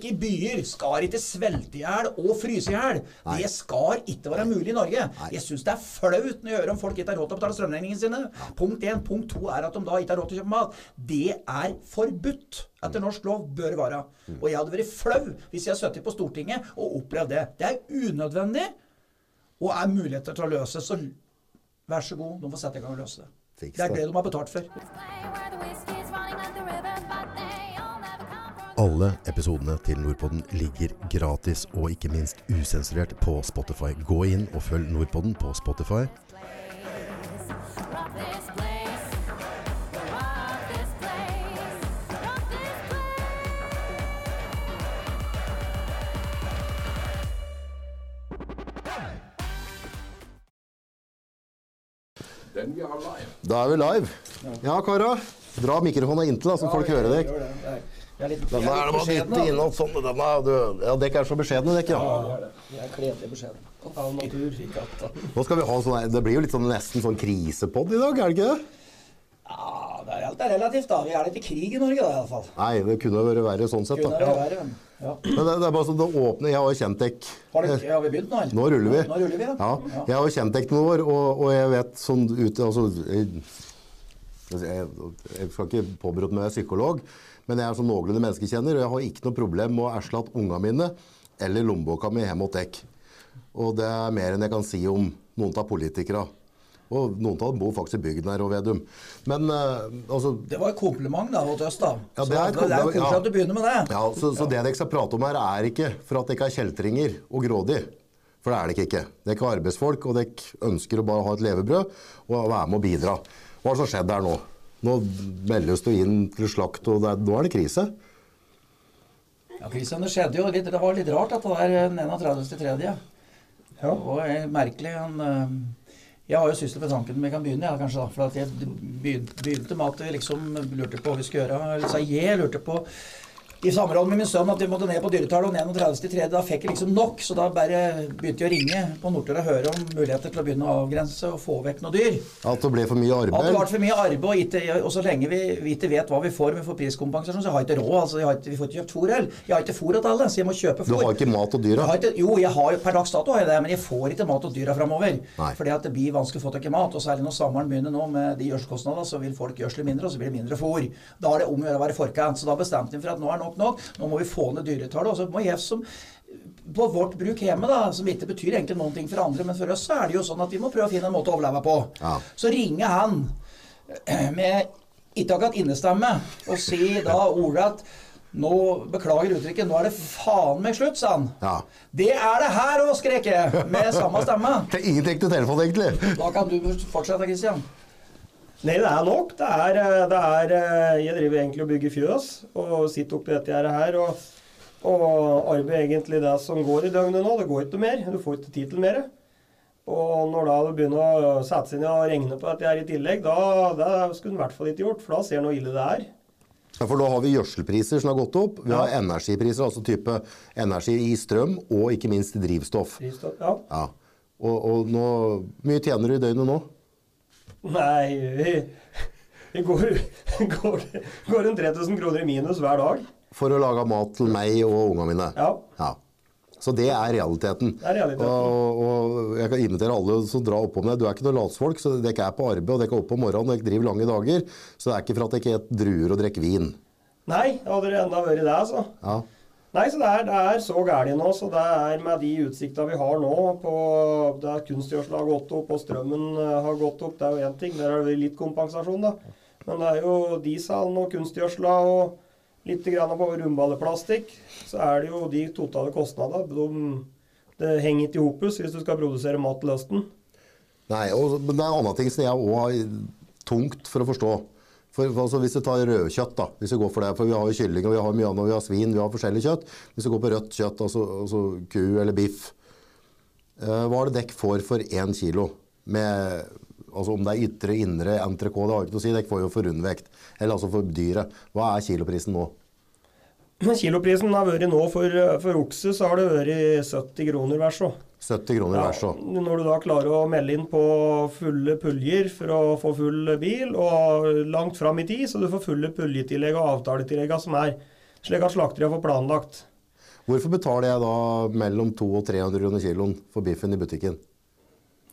folk i byer skal ikke svelte i hjel og fryse i hjel. Det skal ikke være mulig i Norge. Jeg syns det er flaut når jeg hører om folk ikke har råd til å betale strømregningene sine. Punkt én. Punkt to er at de da ikke har råd til å kjøpe mat. Det er forbudt. Etter norsk lov bør vare. være. Og jeg hadde vært flau hvis jeg hadde sittet på Stortinget og opplevd det. Det er unødvendig, og er muligheter til å løse. Så vær så god, de får sette i gang og løse det. Det er det. det de har betalt for. Alle episodene til Nordpodden ligger gratis og ikke minst usensurert på Spotify. Gå inn og følg Nordpodden på Spotify. Da er vi live. Ja, Kara. Dra mikrofonen inntil, da, så folk hører deg. Er- er litt, jeg Denne det bare å dytte da. sånn. Denne du, ja, Dekk er så beskjedne, dekk, ja. Det er er kledelig. Av natur. Nå skal vi ha sånn, Det blir jo litt sånn, nesten sånn krisepod i dag, er det ikke det? Ja, det er, er relativt, da. Vi er litt i krig i Norge, da, iallfall. Nei, det kunne vært verre sånn sett, da. det vært verre, Ja. Men det, det er bare sånn, det åpner Jeg har jo kjent dekk Har, har vi begynt nå? eller? Nå ruller vi. Nå ruller vi, ja. Ja, jeg har jo kjent deg noen år, og, og jeg vet sånn ute altså, jeg, jeg, jeg skal ikke påberope meg psykolog, men jeg er så noenlunde menneskekjenner, og jeg har ikke noe problem med å erstatte ungene mine eller lommeboka mi hjemme hos dekk. Og det er mer enn jeg kan si om noen av politikere. Og noen av dem bor faktisk i bygden her, og Vedum. Men uh, altså Det var et kompliment da, mot oss, da. Ja, det er et det er koselig ja. at du begynner med det. Ja, så, så det dere skal prate om her, er ikke for at dere er kjeltringer og grådig. For det er dere ikke. Dere er arbeidsfolk, og dere ønsker å bare ha et levebrød og være med og bidra. Hva er det har skjedd her nå? Nå meldes du inn til slakt, og det er, nå er det krise. Ja, Kristian, det skjedde jo litt, det var litt rart dette der var den 31.3. Ja. Det var eh, merkelig. Han, eh, jeg har jo syslet med tanken om jeg kan begynne, ja, kanskje. da, For at jeg begynte med at vi liksom lurte på hva vi skulle gjøre. Eller sa jeg lurte på i samråd med min sønn at vi måtte ned på dyretallet. Og 31.3. da fikk jeg liksom nok, så da bare begynte jeg å ringe på Nordtøra og høre om muligheter til å begynne å avgrense og få vekk noen dyr. At det ble for mye arbeid? At det ble for mye arbeid, og, ikke, og så lenge vi, vi ikke vet hva vi får med for priskompensasjon, så jeg har ikke råd. altså jeg har ikke, Vi får ikke kjøpt fôr heller. Jeg har ikke fôr til alle, så jeg må kjøpe fôr. Du har ikke mat og dyra. Jo, jeg har, per dags dato har jeg det, men jeg får ikke mat og dyra framover. Fordi at det blir vanskelig å få tak i mat. Og særlig når sommeren begynner nå med de gjødselkostnadene, så vil folk gjødsle mindre, og så blir det mindre fôr. Da er det om å gjøre å være forkant. Så da bestemte vi for at nå er nok nok. Nå må vi få ned dyretallet. Og så må jeg som på vårt bruk hjemme, da, som ikke betyr egentlig noen ting for andre, men for oss så er det jo sånn at vi må prøve å finne en måte å overleve på. Ja. Så ringer han med ikke akkurat innestemme og sier da ordrett nå, beklager uttrykket, nå er det faen meg slutt, sa han. Ja. Det er det her òg, skrek jeg, med samme stemme. Det er ingenting til telefon, egentlig. Da kan du fortsette, Kristian. Nei, det er nok. Det er, eh, det er eh, Jeg driver egentlig og bygger fjøs og sitter oppi dette her. Og, og arbeider egentlig det som går i døgnet nå. Det går ikke mer. Du får ikke tid til mer. Og når da det begynner å sette seg ned og regne på dette her i tillegg, da det skulle en i hvert fall ikke gjort, for da ser en hvor ille det er. Ja, for nå har vi gjødselpriser som har gått opp. Vi har energipriser, altså type energi i strøm, og ikke minst drivstoff. Drivstoff, Ja. Ja. Og, og nå, mye tjener du i døgnet nå? Nei, vi går, går, går en 3000 kroner i minus hver dag. For å lage mat til meg og ungene mine. Ja. Så det er realiteten. Det er realiteten. Og, og jeg kan invitere alle som drar oppå med deg. Du er ikke noe latsfolk, så dere er på arbeid, og dere er oppe om morgenen, og dere driver lange dager. Så det er ikke for at dere ikke spiser druer og drikker vin. Nei, hadde det enda vært det, altså. Ja. Nei, så det er, det er så gærent nå. Så det er med de utsikta vi har nå på Der kunstgjødsel har gått opp og strømmen eh, har gått opp, det er jo én ting. Der er det litt kompensasjon, da. Men det er jo dieselen og kunstgjødsla og litt grann på rundballeplastikk. Så er det jo de totale kostnadene. De, det henger ikke i hopus hvis du skal produsere mat til høsten. Nei, og, det er en annen ting som jeg òg har tungt for å forstå. For, altså, Hvis du tar rødkjøtt, da, hvis du går for det, for vi har jo kylling og vi har mye annet, vi har svin, vi har forskjellig kjøtt. Hvis du går på rødt kjøtt, altså, altså ku eller biff, eh, hva er det dekk får for én kilo? Med, altså Om det er ytre, indre, entrecôte, det har ikke noe å si. Dekk får jo for rundvekt. Eller altså for dyret. Hva er kiloprisen nå? Kiloprisen har vært nå for, for okse, så har det vært 70 kroner hver så. 70 kroner Ja, hver så. når du da klarer å melde inn på fulle puljer for å få full bil, og langt fram i tid, så du får fulle puljetillegg og avtaletillegg som er, slik at slakteriet får planlagt. Hvorfor betaler jeg da mellom 200 og 300 kroner kiloen for biffen i butikken?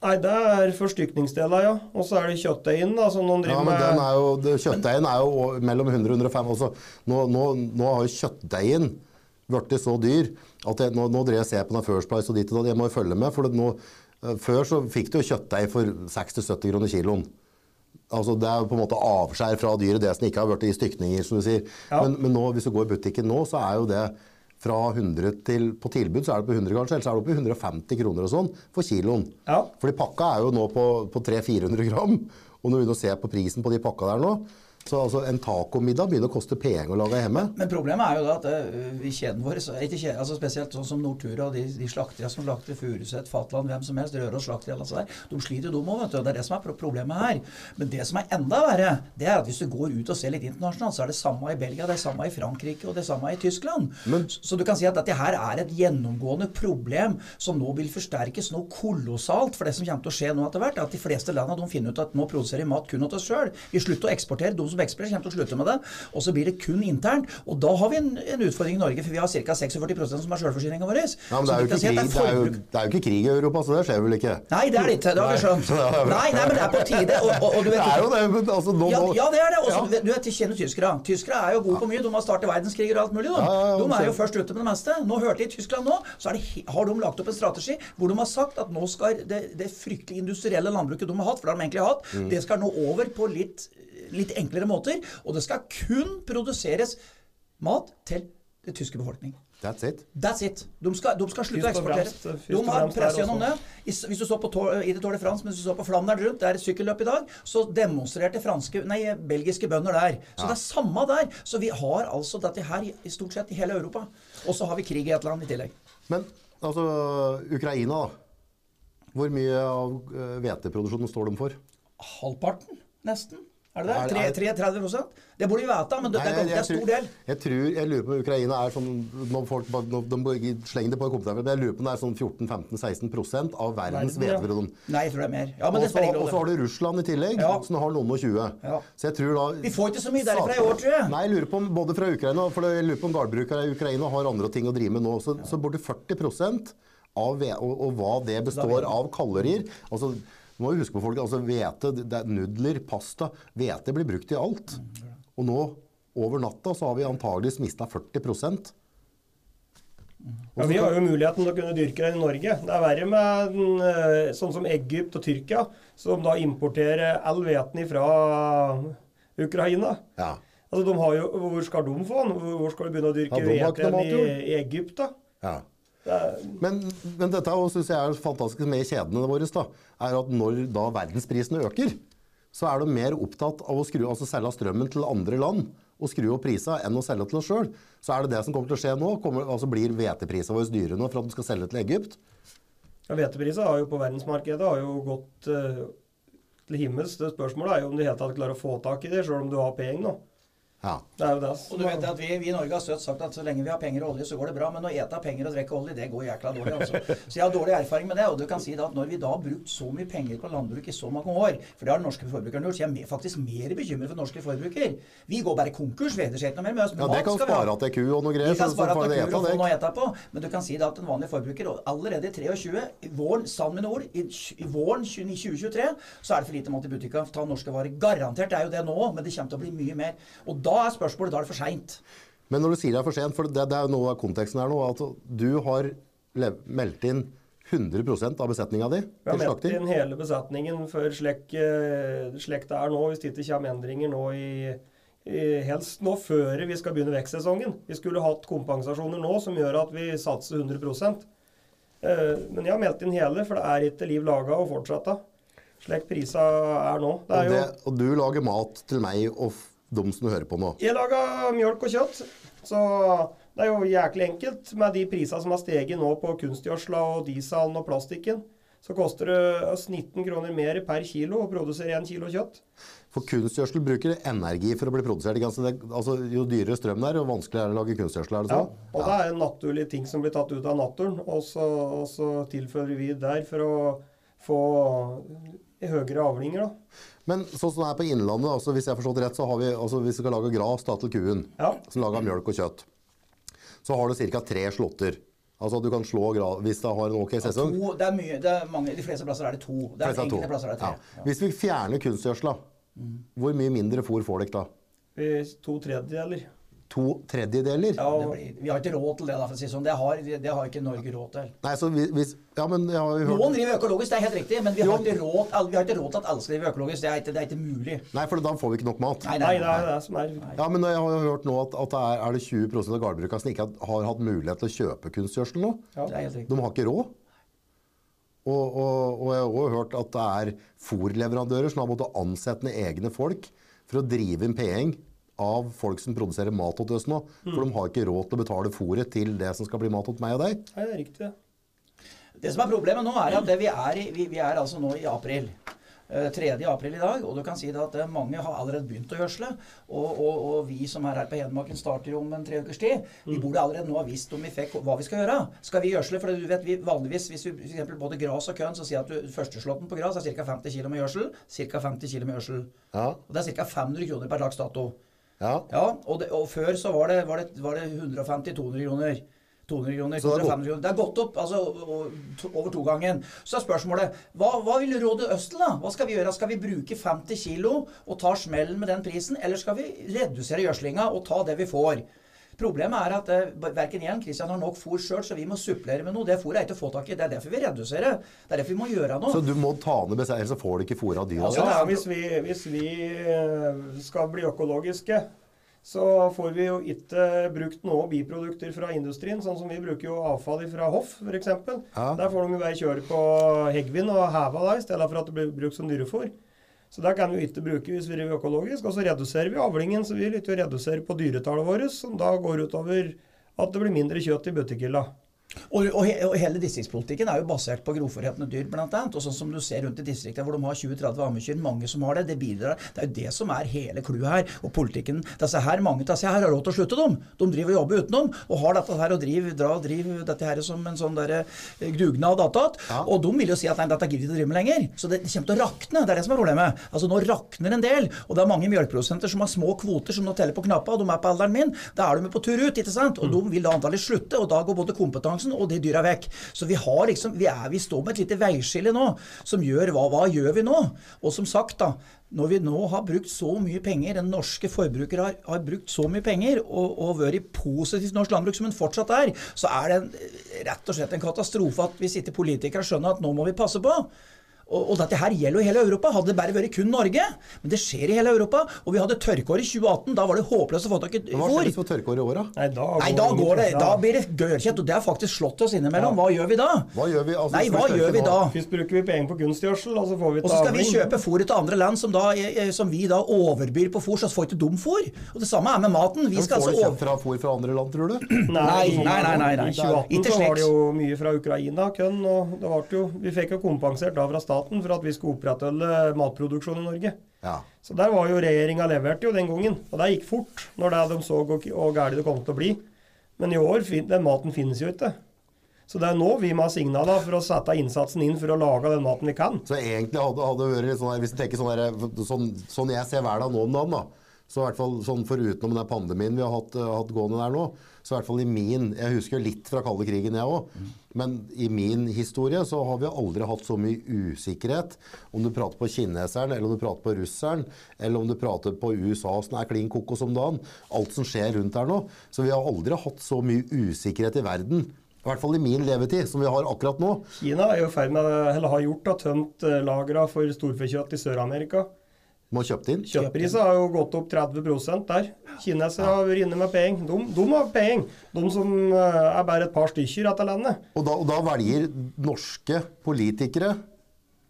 Nei, det er forstykningsdelen, ja. Og så er det kjøttdeigen, da, som noen Ja, driver men den med. er jo, Kjøttdeigen er jo mellom 100 og 105. også. nå, nå, nå har jo kjøttdeigen blitt så dyr at jeg, nå, nå drev jeg og ser på den First Price og dit og da. Jeg må jo følge med. for nå, eh, Før så fikk du jo kjøttdeig for 60-70 kroner kiloen. Altså, det er jo på en måte avskjær fra dyret, det som ikke har blitt i stykninger. som du sier. Ja. Men, men nå, hvis du går i butikken nå, så er jo det fra 100 til På tilbud så er det på 100 kanskje, eller så er det oppe i 150 kroner og sånn for kiloen. Ja. Fordi pakka er jo nå på, på 300-400 gram. Og når vi å ser på prisen på de pakka der nå, så altså en tacomiddag begynner å koste penger å lage hjemme. Men problemet er jo da at uh, i kjeden vår, kjeden, altså spesielt sånn som Nortura og de, de slakteriene som slakter Furuset, Fatland, hvem som helst, Røros slakteri, disse der, de sliter jo de òg, vet du. og Det er det som er problemet her. Men det som er enda verre, det er at hvis du går ut og ser litt internasjonalt, så er det samme i Belgia, det er samme i Frankrike og det er samme i Tyskland. så, så du kan si at dette her er et gjennomgående problem som nå vil forsterkes noe kolossalt. For det som kommer til å skje nå etter hvert, er at de fleste landene de finner ut at nå produserer mat kun til oss sjøl. Vi slutter å eksportere. De som eksporterer, kommer til å slutte med det. Og så blir det kun internt. Og da har vi en, en utfordring i Norge, for vi har ca. 46% som er sjølforsyninga vår. Ja, men det er, krig, det, er jo, det er jo ikke krig i Europa, så det skjer vel ikke? Nei, det er det ikke. Det har vi skjønt. Nei, nei, men det er på tide. Og, og, og du Det er jo det, men altså nå ja, ja, det er det. Også, Ja. Du vet, kjenner tyskere. Tyskere er jo gode på mye. De har startet verdenskriger og alt mulig. De, de er jo først ute med det meste. Nå hørte jeg i Tyskland nå, så det, har de lagt opp en strategi hvor de har sagt at nå skal det, det fryktelig industrielle landbruket de har hatt, for det har de egentlig hatt, Mm. det skal nå over på litt, litt enklere måter. Og det skal kun produseres mat til den tyske befolkning. That's it. That's it. De skal, de skal slutte å eksportere. fremst, De har press gjennom det. Hvis du så på i det Tour de France, hvis du så på Flandern rundt, det er et sykkelløp i dag, så demonstrerte franske, nei, belgiske bønder der. Så det er samme der. Så vi har altså dette her i, i stort sett i hele Europa. Og så har vi krig i et land i tillegg. Men altså, Ukraina, da. Hvor mye av eh, hveteproduksjonen står de for? Halvparten, nesten. Er det det? er- 3, 33 Det burde vi vite, men det, det, er, det er stor del. jeg tror, jeg lurer på om Ukraina er sånn når folk når de slenger det på i men jeg lurer på om det er sånn 14-15-16% av verdens Verden, ja. Nei, jeg tror det er mer. Ja, men det så spiller ingen og så har du Russland i tillegg, Ja. som har noen og 20. Ja. Så jeg tror da Vi får ikke så mye derifra i år, tror jeg. Nei, jeg lurer på om både fra Ukraina For jeg lurer på om gårdbrukere i Ukraina har andre ting å drive med nå. Så, så borti 40% av og, og hva det består av kalorier altså, Du må huske på folk, altså hvete, er nudler, pasta Hvete blir brukt i alt. Og nå, over natta, så har vi antageligvis mista 40% Ja, Vi har jo muligheten til å kunne dyrke den i Norge. Det er verre med den, eh, sånn som Egypt og Tyrkia, som da importerer all hveten fra Ukraina. Ja. Altså, de har jo, Hvor skal de få den? Hvor skal de begynne å dyrke Ja, de har ikke hvete noe igjen matjord. i, i Egypt, da? ja. Det Men, men dette syns jeg er fantastisk med kjedene våre. Da, er at når da verdensprisene øker, så er de mer opptatt av å skru, altså selge strømmen til andre land og skru opp prisene enn å selge til oss sjøl. Så er det det som kommer til å skje nå. Kommer, altså Blir hveteprisene våre dyre nå for at de skal selge til Egypt? ja, Hveteprisene har jo på verdensmarkedet har jo gått uh, til himmels. Det spørsmålet er jo om du helt tatt klarer å få tak i det, sjøl om du har penger nå. Ja. Det er jo det Og du vet at vi, vi i Norge har støtt sagt at så lenge vi har penger og olje, så går det bra. Men å ete penger og drikke olje, det går jækla dårlig. altså. Så jeg har dårlig erfaring med det. Og du kan si da at når vi da har brukt så mye penger på landbruk i så mange år, for det har den norske forbrukeren gjort, så jeg er jeg faktisk mer bekymret for norske forbruker. Vi går bare konkurs, vi vet ikke noe mer med oss. ja, det kan spare til ku og noe greier. Vi kan spare til at de det ete og få noe å ete på, men du kan si da at en vanlig forbruker allerede i 23, i våren, sann mine ord, i, i våren 20 2023, så er det for lite mat i butikken. Ta norske varer. Garantert er jo det nå, men det kommer til å bli mye mer. Og da er spørsmålet da er det for seint. Men når du sier det er for sent, for det, det er jo noe av konteksten her nå, at du har meldt inn 100% av besetninga di Vi har meldt inn hele besetningen for slik, eh, slik det er nå, hvis det ikke kommer endringer nå i, Helst nå før vi skal begynne vekstsesongen. Vi skulle hatt kompensasjoner nå som gjør at vi satser 100 eh, Men jeg har meldt inn hele, for det er ikke liv laga å fortsette. Slik prisa er nå. Det Og, er det, og du lager mat til meg og f- de som du hører på nå. jeg laga mjølk og kjøtt, så det er jo jæklig enkelt. Med de prisene som har steget nå på kunstgjødsla og dieselen og plastikken, så koster det oss 19 kroner mer per kilo å produsere 1 kilo kjøtt. For kunstgjødsel bruker energi for å bli produsert. altså, jo dyrere strøm det er, jo vanskeligere er det å lage kunstgjødsel. Er det Ja, sånn? og det er en naturlig ting som blir tatt ut av naturen, og så, og så tilfører vi der for å få høyere avlinger. da. Men sånn som det er på Innlandet, altså, hvis jeg har forstått rett, så har vi, altså, hvis vi skal lage gras da, til kuen, Ja. som lager mjølk og kjøtt, så har du ca. tre slåtter. Altså du kan slå gras hvis det har en ok sesong. To, det er mye, det er mange, de fleste plasser er det to. Det er enkelte plasser er det tre. Ja. Ja. Hvis vi fjerner kunstgjødsla, hvor mye mindre fôr får dere da? Vi- To tredjedeler. To tredjedeler? Ja, Det blir, vi har ikke råd til det, da, for å si det sånn. Det har, det har ikke Norge råd til. Nei, så vi- hvis Ja, men jeg har jo hørt Noen driver økologisk, det er helt riktig, men vi har Jo. ikke råd, vi har ikke råd til at alle skal drive økologisk. Det er ikke, det er ikke mulig. Nei, for da får vi ikke nok mat. Nei, Nei, nei, det er det som er Ja, men jeg har jo hørt nå at, at det er, er det 20% av gårdbrukerne som ikke har, har hatt mulighet til å kjøpe kunstgjødsel nå. Det er helt riktig. De har ikke råd. Og, og, og jeg har også hørt at det er fòrleverandører som har måttet ansette egne folk for å drive inn penger av folk som produserer mat til oss nå. For de har ikke råd til å betale fôret til det som skal bli mat til meg og deg. Nei, det er riktig, det. Det som er problemet nå, er at det vi, er i, vi, vi er altså nå i april. Eh, 3. april i dag, og du kan si det at eh, mange har allerede begynt å gjødsle. Og, og, og vi som er her på Hedmarken starter jo om en tre ukers tid. Vi burde allerede nå ha visst om vi fikk hva vi skal gjøre. Skal vi gjødsle? For du vet, vi vanligvis, hvis vi eksempel både gras og kønn, så sier at du, førsteslåtten på gras er ca. 50 kg med gjødsel. Ca. 50 kg med gjødsel. Ja, Og det er ca. 500 kroner per dags dato. Ja. Ja, og, det, og før så var det, var det, var det 150-200 kroner. 200 kroner, det er 250 kroner. Det er gått opp altså, over to gangen. Så er spørsmålet hva, hva vil rådet øst til, da? Hva skal vi gjøre? Skal vi bruke 50 kilo og ta smellen med den prisen, eller skal vi redusere gjødslinga og ta det vi får? Problemet er at eh, verken jeg eller Christian har nok fôr sjøl, så vi må supplere med noe. Det fôret er ikke å få tak i. Det er derfor vi reduserer. Det er derfor vi må gjøre noe. Så du må ta ned beseier, ellers så får du ikke fôr av dyra. Altså, Ja, hvis vi, hvis vi eh, skal bli økologiske, så får vi jo ikke brukt noe biprodukter fra industrien, sånn som vi bruker jo avfall fra hoff, f.eks. Ja. Der får de jo bare kjøre på heggvin og heva da, i stedet for at det blir brukt som dyrefôr. Så det kan vi ikke bruke hvis vi driver økologisk. Og så reduserer vi avlingen, så vi vil ikke redusere på dyretallet vårt, som da går utover at det blir mindre kjøtt i butikkhylla. Og, og, og hele distriktspolitikken er jo basert på grovforhetende dyr, annet. Og sånn som du ser rundt i distriktene hvor de har 20-30 ammekyr, mange som har det, det bidrar. Det er jo det som er hele clouet her. Og politikken disse her, Mange av disse her har råd til å slutte, dem. De driver og jobber utenom, og har dette her og driver, og driver dette her som en sånn der, eh, dugnad attåt. Ja. Og de vil jo si at nei, dette gidder vi ikke å drive med lenger. Så det, det kommer til å rakne. Det er det som er problemet. Altså Nå rakner en del, og det er mange mjølkeprodusenter som har små kvoter som nå teller på knappa, og de er på alderen min. Da er de på tur ut, ikke sant? Og de vil da antagelig slutte, og da går både kompetansen og de dyra vekk. Så vi liksom, vi, er, vi står med et lite veiskille nå, som gjør hva, hva gjør vi nå? Og som sagt, da. Når vi nå har brukt så mye penger, den norske forbruker har, har brukt så mye penger og, og vært positivt norsk landbruk som den fortsatt er, så er det en, rett og slett en katastrofe at vi sitter politikere og skjønner at nå må vi passe på. Og, og dette her gjelder jo hele Europa. Hadde det bare vært kun Norge. Men det skjer i hele Europa. Og vi hadde tørkeår i 2018. Da var det håpløst å få tak i Men Hva skjer fôr. hvis vi får tørkeår i år, da? Nei, da Nei, da går det. Da blir det gørrkjett. Og det har faktisk slått oss innimellom. Hva gjør vi da? Hva gjør vi? Altså, Nei, vi hva gjør vi da? Først bruker vi penger på kunstgjødsel, og så får vi Og så skal vi kjøpe fôret til andre land som, da, eh, som vi da overbyr på fôr, så får ikke dum fôr. Og det samme er med maten. Vi skal får altså du over... kjøpt fra fôr fra andre land, tror du? Nei, nei, nei, nei, nei. I 2018 så var det jo mye fra Ukraina, kønn, og det ble jo, vi fikk jo kompensert da fra staten for at vi skulle opprettholde matproduksjon i Norge. Ja. Så der var jo regjeringa leverte jo den gangen, og det gikk fort når det de så hvor gærent det kom til å bli. Men i år, den maten finnes jo ikke. Så det er nå vi må ha signaler for å sette innsatsen inn for å lage den maten vi kan. Så egentlig hadde, det vært sånn Hvis du tenker sånn, sånn, sånn jeg ser hverdagen nå om dagen, da, så i hvert fall sånn forutenom den pandemien vi har hatt, eh, hatt gående der nå, så i hvert fall i min Jeg husker jo litt fra kalde krigen, jeg òg. Men i min historie så har vi aldri hatt så mye usikkerhet. Om du prater på kineseren, eller om du prater på russeren, eller om du prater på USA som er klin kokos om dagen. Alt som skjer rundt her nå. Så vi har aldri hatt så mye usikkerhet i verden. I hvert fall i min levetid, som vi har akkurat nå. Kina er jo ferdig med, eller har gjort, da, tømt eh, lagra for storfekjøtt i Sør-Amerika. Må kjøpt inn. Kjøttprisen har jo gått opp 30% der. Kinesere har vært inne med penger. De, de har penger. De som eh, er bare et par stykker i dette landet. Og da, og da velger norske politikere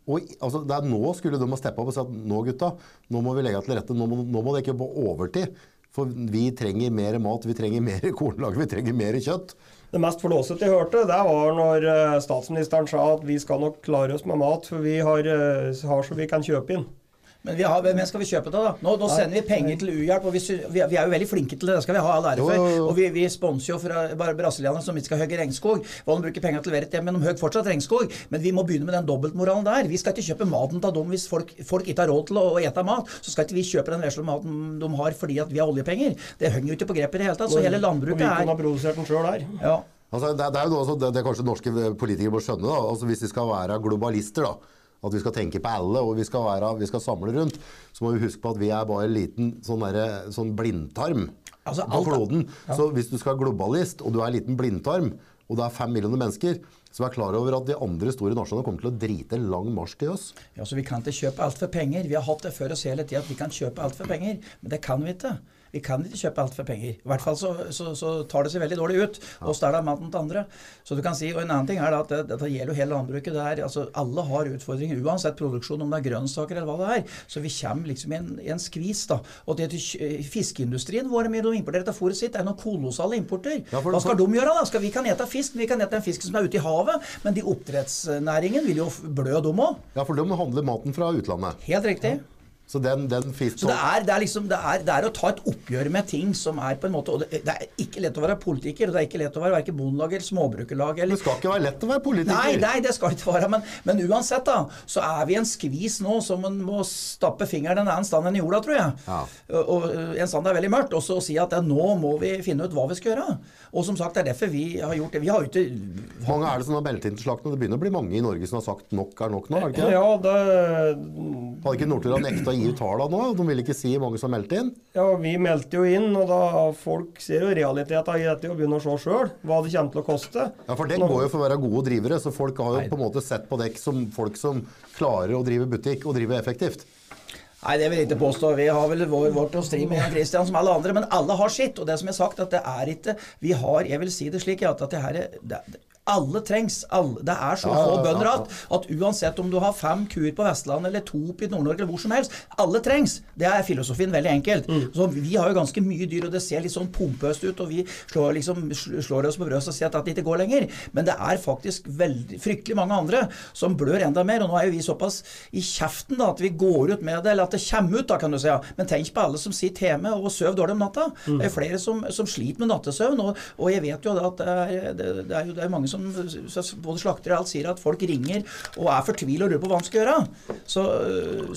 og, altså, det er Nå skulle de ha steppa opp og sagt nå gutta, nå må vi legge til rette. Nå må, nå må det ikke på overtid. For vi trenger mer mat, vi trenger mer kornlager, vi trenger mer kjøtt. Det mest flåsete jeg hørte, det var når eh, statsministeren sa at vi skal nok klare oss med mat, for vi har, eh, har så vi kan kjøpe inn. Men vi har, hvem skal vi kjøpe det, da? Nå, nå sender vi penger til U-hjelp, og vi, vi, er- er jo veldig flinke til det. Det skal vi ha all ære for. Og vi, vi sponser jo fra bare brasilianere som ikke skal hogge regnskog. Hva de bruker penger til å levere til, men de hogger fortsatt regnskog. Men vi må begynne med den dobbeltmoralen der. Vi skal ikke kjøpe maten til dem hvis folk, folk ikke har råd til å, å ete mat. Så skal ikke vi kjøpe den vesle maten de har fordi at vi har oljepenger. Det henger jo ikke på grep i det hele tatt. Så hele Og vi landbruket kunne ha er produsert den sjøl her. ja. Altså, det, det er jo noe, som det, det kanskje norske politikere må skjønne. Da. Altså, hvis de skal være globalister, da, at vi skal tenke på alle og vi skal, være, vi skal samle rundt, så må vi huske på at vi er bare en liten sånn, der, sånn blindtarm Altså, på kloden. Ja. Så hvis du skal være globalist, og du er en liten blindtarm, og det er fem millioner mennesker, så vær klar over at de andre store nasjonene kommer til å drite en lang marsj til oss. Ja, så Vi kan ikke kjøpe alt for penger. Vi har hatt det før oss hele tida at vi kan kjøpe alt for penger. Men det kan vi ikke. Vi kan ikke kjøpe alt for penger. I hvert fall så, så, så tar det seg veldig dårlig ut er det maten til andre. Så du kan si, og En annen ting er at det, dette gjelder jo hele landbruket. Det er, altså, alle har utfordringer, uansett produksjon, om det er grønnsaker eller hva det er. Så vi kommer liksom i en, en skvis. da. Og det til Fiskeindustrien vår de importerer dette fôret sitt, er noen kolossale importer. Ja, hva skal de gjøre, da? Skal Vi kan ete fisk, men vi kan ete den fisken som er ute i havet. Men de oppdrettsnæringen vil jo blø, dem òg. Ja, for de handler maten fra utlandet. Helt riktig. Så den, den. Så det er, det, er liksom, det, er, det er å ta et oppgjør med ting som er på en måte Og det, det er ikke lett å være politiker, og det er ikke lett å være verken bondelag eller småbrukerlag Det skal ikke være lett å være politiker. Nei, nei, det skal ikke være. Men, men uansett, da, så er vi i en skvis nå som en må stappe fingeren en annen stand enn i jorda, tror jeg. Ja. Og, og en stand er veldig mørkt. Og så si at ja, nå må vi finne ut hva vi skal gjøre. Og som sagt, det er derfor vi har gjort det. Vi har jo ikke Hvor mange er det som har meldt inn til slakten? Det begynner å bli mange i Norge som har sagt nok er nok nå? er det ikke? det? Ja, det, Hadde ikke Nortura nekta å gi ut tallene nå? De vil ikke si hvor mange som meldte inn? ja, vi meldte jo inn, og da folk ser jo realiteten i dette og begynner å se sjøl hva det kommer til å koste. Ja, for det går jo for å være gode drivere, så folk har jo på en måte sett på dekk som folk som klarer å drive butikk og drive effektivt. Nei, det vil jeg ikke påstå. Vi har vel vår, vårt å stri med Christian som alle andre, men alle har sitt. Og det som jeg har sagt, at det er ikke Vi har, jeg vil si det slik, at det her er det, alle trengs. Alle, det er så Ja, få ja, ja, bønder ja. at, at uansett om du har fem kuer på Vestlandet eller to i Nord-Norge eller hvor som helst, alle trengs. Det er filosofien veldig enkelt. Mm. Så Vi har jo ganske mye dyr, og det ser litt sånn pompøst ut, og vi slår, liksom, slår oss på brøstet og sier at det ikke går lenger. Men det er faktisk veldig, fryktelig mange andre som blør enda mer. Og nå er jo vi såpass i kjeften da, at vi går ut med det, eller at det kommer ut, da, kan du si. Men tenk på alle som sitter hjemme og sover dårlig om natta. Det er flere som, som sliter med nattesøvn, og, og jeg vet jo da at det er, det, det er jo det er mange som så både slakter og alt sier at folk ringer og er fortvila og lurer på hva de skal gjøre. Så,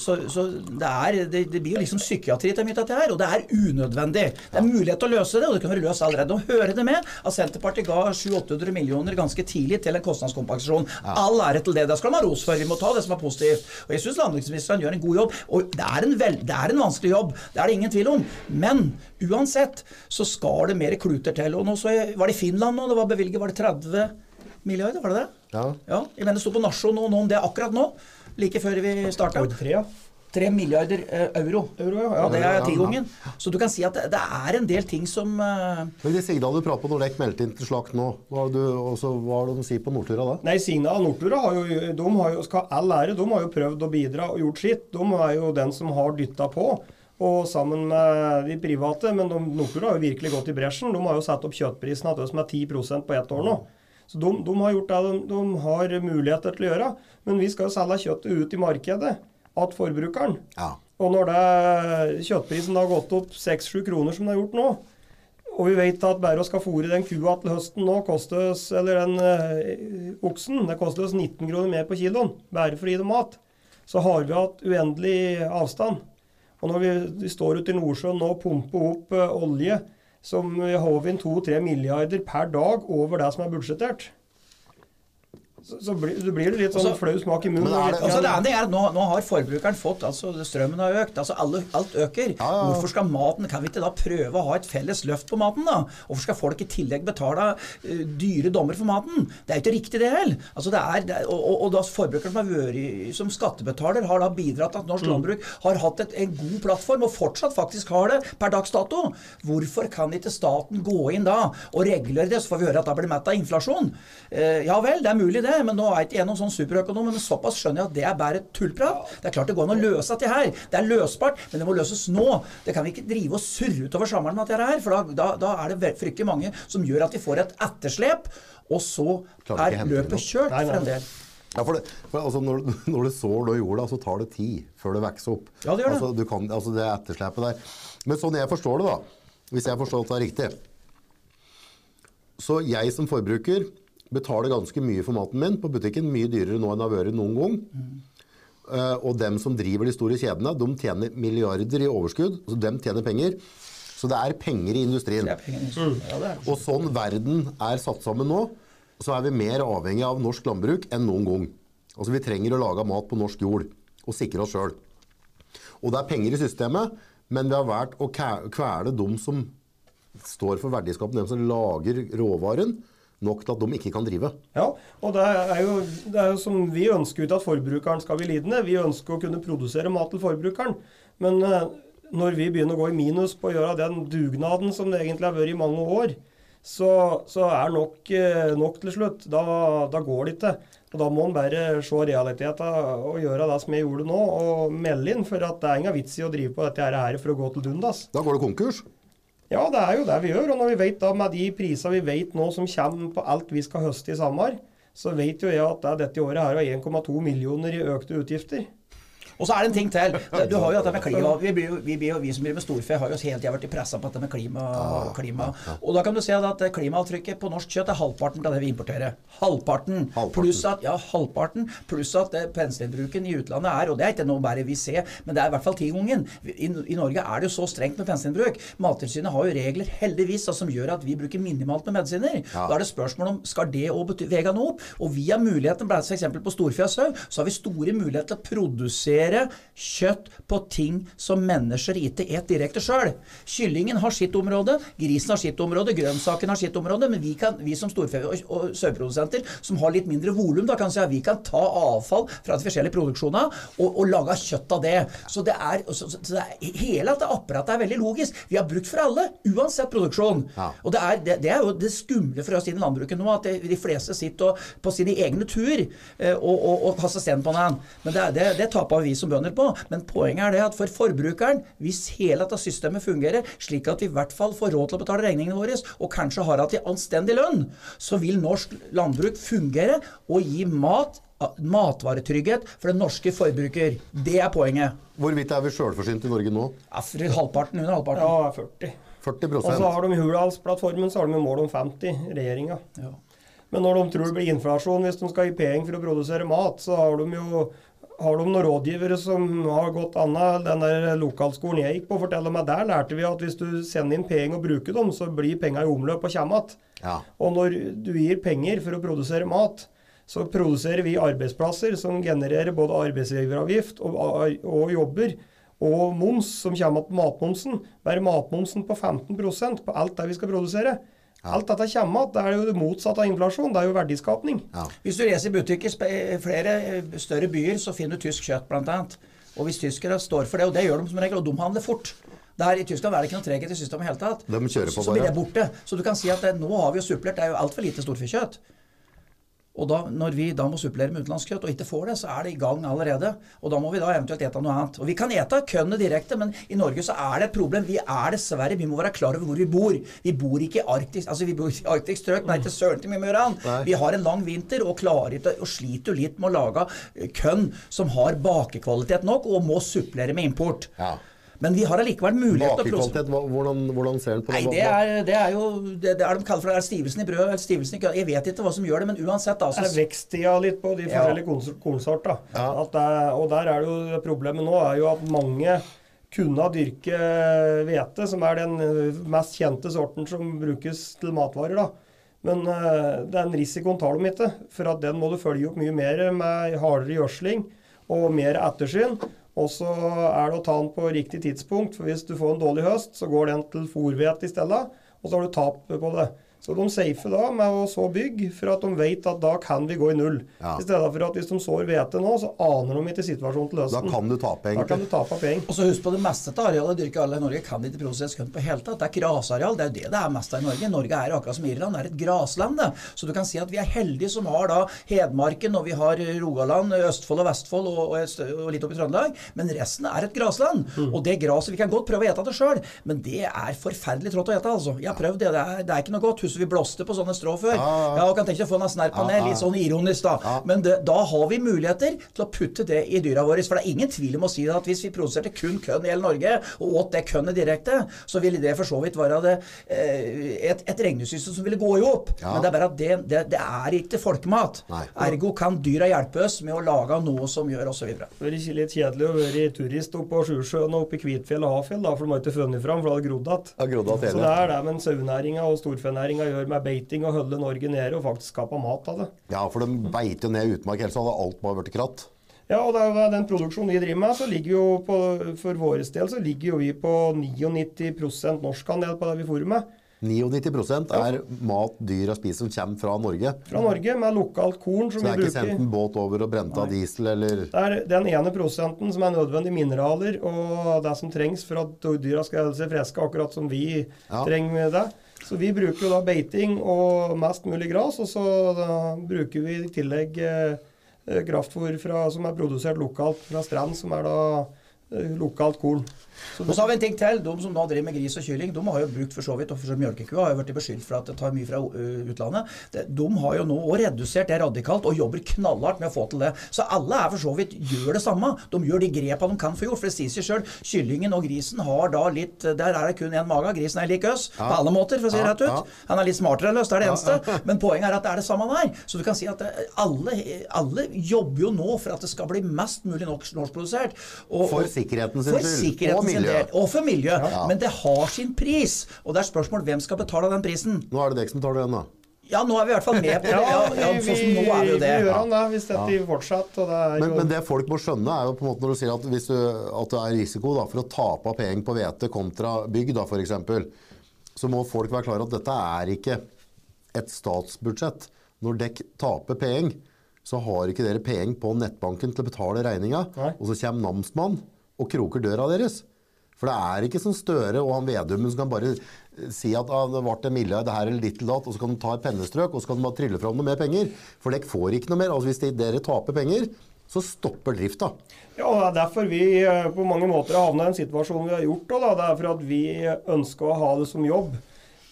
så, så det, er, det, det blir jo liksom psykiatri til mye at dette her, og det er unødvendig. Det er mulighet til å løse det, og det kan være løst allerede. Nå hører det med at Senterpartiet ga 700-800 millioner ganske tidlig til en kostnadskompensasjon. All ære til det. Det skal man ha ros for. Vi må ta det som er positivt. Og jeg syns landbruksministeren gjør en god jobb. Og det er en, vel, det er en vanskelig jobb, det er det ingen tvil om. Men uansett så skal det mer kluter til. Og nå så jeg, var det i Finland nå, det var bevilget var det 30 milliarder, var det det? Ja. Ja, jeg mener det sto på Nasjo nå, nå om det akkurat nå, like før vi starta. Var tre, ja? 3 milliarder eh, euro. Euro, ja. ja. det er er ja, tigangen. Så du kan si at det, det er en del ting som uh... Men de signalene du prater på når Dekk meldte inn til slakt nå, hva har, du, også, hva er det de sier på Nordtura da? Nei, Signa og Nortura har jo, de har jo, skal all ære, de har jo prøvd å bidra og gjort sitt. De er jo den som har dytta på. Og sammen med de private, men de, Nortura har jo virkelig gått i bresjen. De har jo satt opp kjøttprisen til oss med 10% på ett år nå. Så de, de har gjort det de, de har muligheter til å gjøre. Men vi skal jo selge kjøttet ut i markedet til forbrukeren. Ja. Og når det, kjøttprisen har gått opp 6-7 kroner som den har gjort nå, og vi vet at bare å skal fôre den kua til høsten nå, koster oss, eller den eh, oksen, det koster oss 19 kroner mer på kiloen, bare for å gi dem mat, så har vi hatt uendelig avstand. Og når vi, vi står ute i Nordsjøen nå og pumper opp eh, olje som håver inn 2-3 milliarder per dag over det som er budsjettert, så, så blir, det blir det litt sånn flau smak i munnen. Men det- litt Altså det ene er at nå, nå har forbrukeren fått altså Strømmen har økt. altså alle, Alt øker. Ja, ja. Hvorfor skal maten Kan vi ikke da prøve å ha et felles løft på maten, da? Hvorfor skal folk i tillegg betale uh, dyre dommer for maten? Det er jo ikke riktig, det heller. Altså det er, det er, og, og, og da forbrukeren som har vært som skattebetaler, har da bidratt til at norsk landbruk har hatt et, en god plattform, og fortsatt faktisk har det per dags dato. Hvorfor kan ikke staten gå inn da og regulere det, så får vi høre at da blir det mett av inflasjon? Uh, ja vel, det er mulig det, men nå er ikke jeg noen sånn superøkonom, men såpass skjønner jeg at det er bare tullprat. Det er klart det går an å løse dette her. Det er løsbart, men det må løses nå. Det kan vi ikke drive og surre utover sommeren med dette her, for da, da, da er det fryktelig mange som gjør at vi får et etterslep, og så er løpet kjørt Nei, nei. for en del. Ja, for det, for altså når, når du sår da jorda, så tar det tid før det vokser opp. Ja, det gjør det. Altså, du kan, altså det etterslepet der. Men sånn jeg forstår det, da, hvis jeg forstår at det er riktig Så jeg som forbruker betaler ganske mye for maten min på butikken. Mye dyrere nå enn det har vært noen gang. Eh, og dem som driver de store kjedene, de tjener milliarder i overskudd. Så dem tjener penger. Så det er penger i industrien. Er penger. Ja, det er. Og sånn verden er satt sammen nå, så er vi mer avhengig av norsk landbruk enn noen gang. Altså Vi trenger å lage mat på norsk jord og sikre oss sjøl. Og det er penger i systemet, men vi har valgt å kvele dem som står for verdiskapen, dem som lager råvaren, nok til at de ikke kan drive. Ja, og det er jo, det er jo som vi ønsker ikke at forbrukeren skal bli lidende. Vi ønsker å kunne produsere mat til forbrukeren. Men eh, når vi begynner å gå i minus på å gjøre den dugnaden som det egentlig har vært i mange år, så, så er nok eh, nok til slutt. Da, da går det ikke. Og Da må en bare se realiteten og gjøre det som jeg gjorde nå, og melde inn. For at det er ingen vits i å drive på dette her for å gå til dundas. Da går det konkurs. Ja, det er jo det vi gjør. Og når vi vet da med de prisene vi vet nå som kommer på alt vi skal høste i sommer, så vet jo jeg at det dette året her har 1,2 millioner i økte utgifter. Og så er det en ting til. Du har jo dette med klima. Vi, blir jo, vi, blir jo, vi som driver med storfe, har jo hele tida vært pressa på dette med klima, klima. Og da kan du se at klimaavtrykket på norsk kjøtt er halvparten av det vi importerer. Halvparten. Halvparten. Pluss at, ja, halvparten. Pluss at eh, penicillinbruken i utlandet er, og det er ikke noe bare vi ser, men det er i hvert fall tigangen. I, I Norge er det jo så strengt med penicillinbruk. Mattilsynet har jo regler, heldigvis, da, som gjør at vi bruker minimalt med medisiner. Ja. Da er det spørsmål om skal det òg vega noe opp. Og vi har muligheten, f.eks. på storfe og sau, så har vi store muligheter til å produsere kjøtt på ting som mennesker ikke et direkte sjøl. Kyllingen har sitt område, grisen har sitt område, grønnsaken har sitt område, men vi, kan, vi som storfe- og, saueprodusenter som har litt mindre volum, da kan si at vi kan ta avfall fra de forskjellige produksjonene og, og lage kjøtt av det. Så det er, så, så det er hele dette apparatet er veldig logisk. Vi har brukt for alle, uansett produksjon. Ja. Og det er, det, det er jo det skumle for oss innen landbruket nå, at det, de fleste sitter og, på sine egne tur eh, og, og, og kaster sten på den. Men det, det, det taper vi som bønder på. Men poenget er det at for forbrukeren, hvis hele dette systemet fungerer slik at vi i hvert fall får råd til å betale regningene våre, og kanskje har hatt en anstendig lønn, så vil norsk landbruk fungere og gi mat matvaretrygghet for den norske forbruker. Det er poenget. Hvorvidt er vi sjølforsynt i Norge nå? Ja, halvparten under halvparten. Ja, 40. 40% Og så har de Hurdalsplattformen så har de mål om 50, regjeringa. Ja. Men når de tror det blir inflasjon hvis de skal gi penger for å produsere mat, så har de jo har de noen rådgivere som har gått anna? Den der lokalskolen jeg gikk på, forteller meg der lærte vi at hvis du sender inn penger og bruker dem, så blir penger i omløp og kommer igjen. Ja. Og når du gir penger for å produsere mat, så produserer vi arbeidsplasser som genererer både arbeidsgiveravgift og, og jobber. Og moms som kommer på matmomsen. Bare matmomsen på 15% på alt det vi skal produsere. Alt dette kommer igjen. Det er jo det motsatte av inflasjon. Det er jo verdiskapning. Ja. Hvis du reiser i butikker, i flere eh, større byer, så finner du tysk kjøtt bl.a. Og hvis tyskere står for det, og det gjør de som regel, og de handler fort der I Tyskland er det ikke noe treghet i systemet i det hele tatt. De kjører på så, så blir det borte. Så du kan si at det, nå har vi jo supplert. Det er jo altfor lite storfekjøtt. Og da, når vi da må supplere med utenlandsk kjøtt og ikke får det, så er det i gang allerede. Og da må vi da eventuelt ete noe annet. Og vi kan ete kønnet direkte, men i Norge så er det et problem. Vi er dessverre Vi må være klar over hvor vi bor. Vi bor ikke i Arktis Altså vi bor i arktisk strøk, men det ikke søren til mye mer annet. Vi har en lang vinter og klarer ikke og sliter jo litt med å lage kønn som har bakekvalitet nok, og må supplere med import. Ja. Men vi har allikevel mulighet til å Bakekvalitet, hvordan, hvordan ser den på Nei, det? det er, det er jo det, det er de kaller for det er stivelsen i brød eller stivelsen i kø. Jeg vet ikke hva som gjør det, men uansett, Det er altså. veksttida litt på de forskjellige kornsorta. Ja. Er- Og der er det jo problemet nå er jo at mange kunne dyrke hvete, som er den eh, mest kjente sorten som brukes til matvarer. da. Men uh, den risikoen tar de ikke, for at den må du følge opp mye mer med hardere gjødsling og mer ettersyn. Og så er det å ta den på riktig tidspunkt, for hvis du får en dårlig høst, så går den til fòrhvete i stedet, og så har du tap på det. Så de safer da med å så bygg, for at de vet at da kan vi gå i null. Ja. I stedet for at hvis de sår hvete nå, så aner de ikke situasjonen til Da kan du tape, Da kan du tape penger. Og så husk på det meste av arealet dyrka alle i Norge kan ikke produseres kønn på hele tatt. Det er grasareal. Det er jo det det er mest av i Norge. Norge er akkurat som Irland, det er et grasland. det. Så du kan si at vi er heldige som har da Hedmarken, og vi har Rogaland, Østfold og Vestfold og, og, og litt opp i Trøndelag. Men resten er et grasland. Og det graset Vi kan godt prøve å ete det sjøl, men det er forferdelig trått å ete, altså. Jeg har prøvd det. Det er, det er ikke noe godt. Husker vi blåste på sånne strå før. Ja, ja. Ja, og kan tenke deg å få noen snert-panel, Ja, ja. litt sånn ironisk da. Ja. Men det, da har vi muligheter til å putte det i dyra våre. For det er ingen tvil om å si at hvis vi produserte kun kønn i hele Norge, og åt det kønnet direkte, så ville det for så vidt være det, eh, et, et regnesystem som ville gå i hop. Ja. Men det er bare at det, det, det er ikke folkemat. Nei. Ergo kan dyra hjelpe oss med å lage noe som gjør osv. Det er ikke litt kjedelig å være turist oppe på Sjusjøen og oppe i Kvitfjell og Hafjell, da, for de har ikke funnet fram, for det hadde grodd igjen. Ja, grodd igjen Så det er det men sauenæringa og storfenæringa gjør med beiting og holde Norge nede og faktisk skape mat av det. Ja, for de beiter jo ned utmark, ellers hadde alt bare blitt kratt. Ja, og det er den produksjonen vi driver med, så ligger jo på, for vår del så ligger jo vi på 99% norskandel på det vi fôrer med. 99% er mat dyra spiser som kommer fra Norge. Fra Norge, med lokalt korn som vi bruker. Så det er ikke sendt en båt over og brent av diesel eller Det er den ene prosenten som er nødvendige mineraler og det som trengs for at dyra skal holde seg friske, akkurat som vi Ja. trenger det. Så vi bruker da beiting og mest mulig gras, og så bruker vi i tillegg eh, eh, kraftfôr fra, som er produsert lokalt fra Strand, som er da eh, lokalt korn. Og så har vi en ting til. De som da driver med gris og kylling, de har jo brukt for så vidt, og for så mjølkekua har jo blitt beskyldt for at det tar mye fra utlandet. De har jo nå òg redusert det radikalt og jobber knallhardt med å få til det. Så alle er for så vidt gjør det samme. De gjør de grepa de kan få gjort. For det sier seg sjøl, kyllingen og grisen har da litt Der er det kun én mage. Grisen er lik oss på alle måter, for å si det rett ut. Han er litt smartere enn oss, det er det eneste. Men poenget er at det er det samme der. Så du kan si at eh, alle, alle jobber jo nå for at det skal bli mest mulig norsk- norskprodusert. For sikkerheten sin skyld. Miljø. Og for miljø. Ja. Men det har sin pris. Og det er spørsmål hvem skal betale den prisen. Nå er det dere som tar den, da. Ja, nå er vi i hvert fall med på det. Ja, ja, sånn nå er vi jo det. vi gjør han det hvis dette fortsetter. Og det er Men, jo men det folk må skjønne, er jo på en måte når du sier at hvis du, at det er risiko da, for å tape av penger på hvete kontra bygg, da, f.eks., så må folk være klar over at dette er ikke et statsbudsjett. Når dekk taper penger, så har ikke dere penger på nettbanken til å betale regninga, og så kommer namsmannen og kroker døra deres. For det er ikke som Støre og han Vedum som kan bare eh, si at ah, det ble en milliard her eller ditt og så kan de ta et pennestrøk og så kan de bare trille fram noe mer penger. For dere får ikke noe mer. Altså Hvis de, dere taper penger, så stopper drifta. Ja, det er derfor vi eh, på mange måter har havna i den situasjonen vi har gjort. Da. Det er for at vi ønsker å ha det som jobb.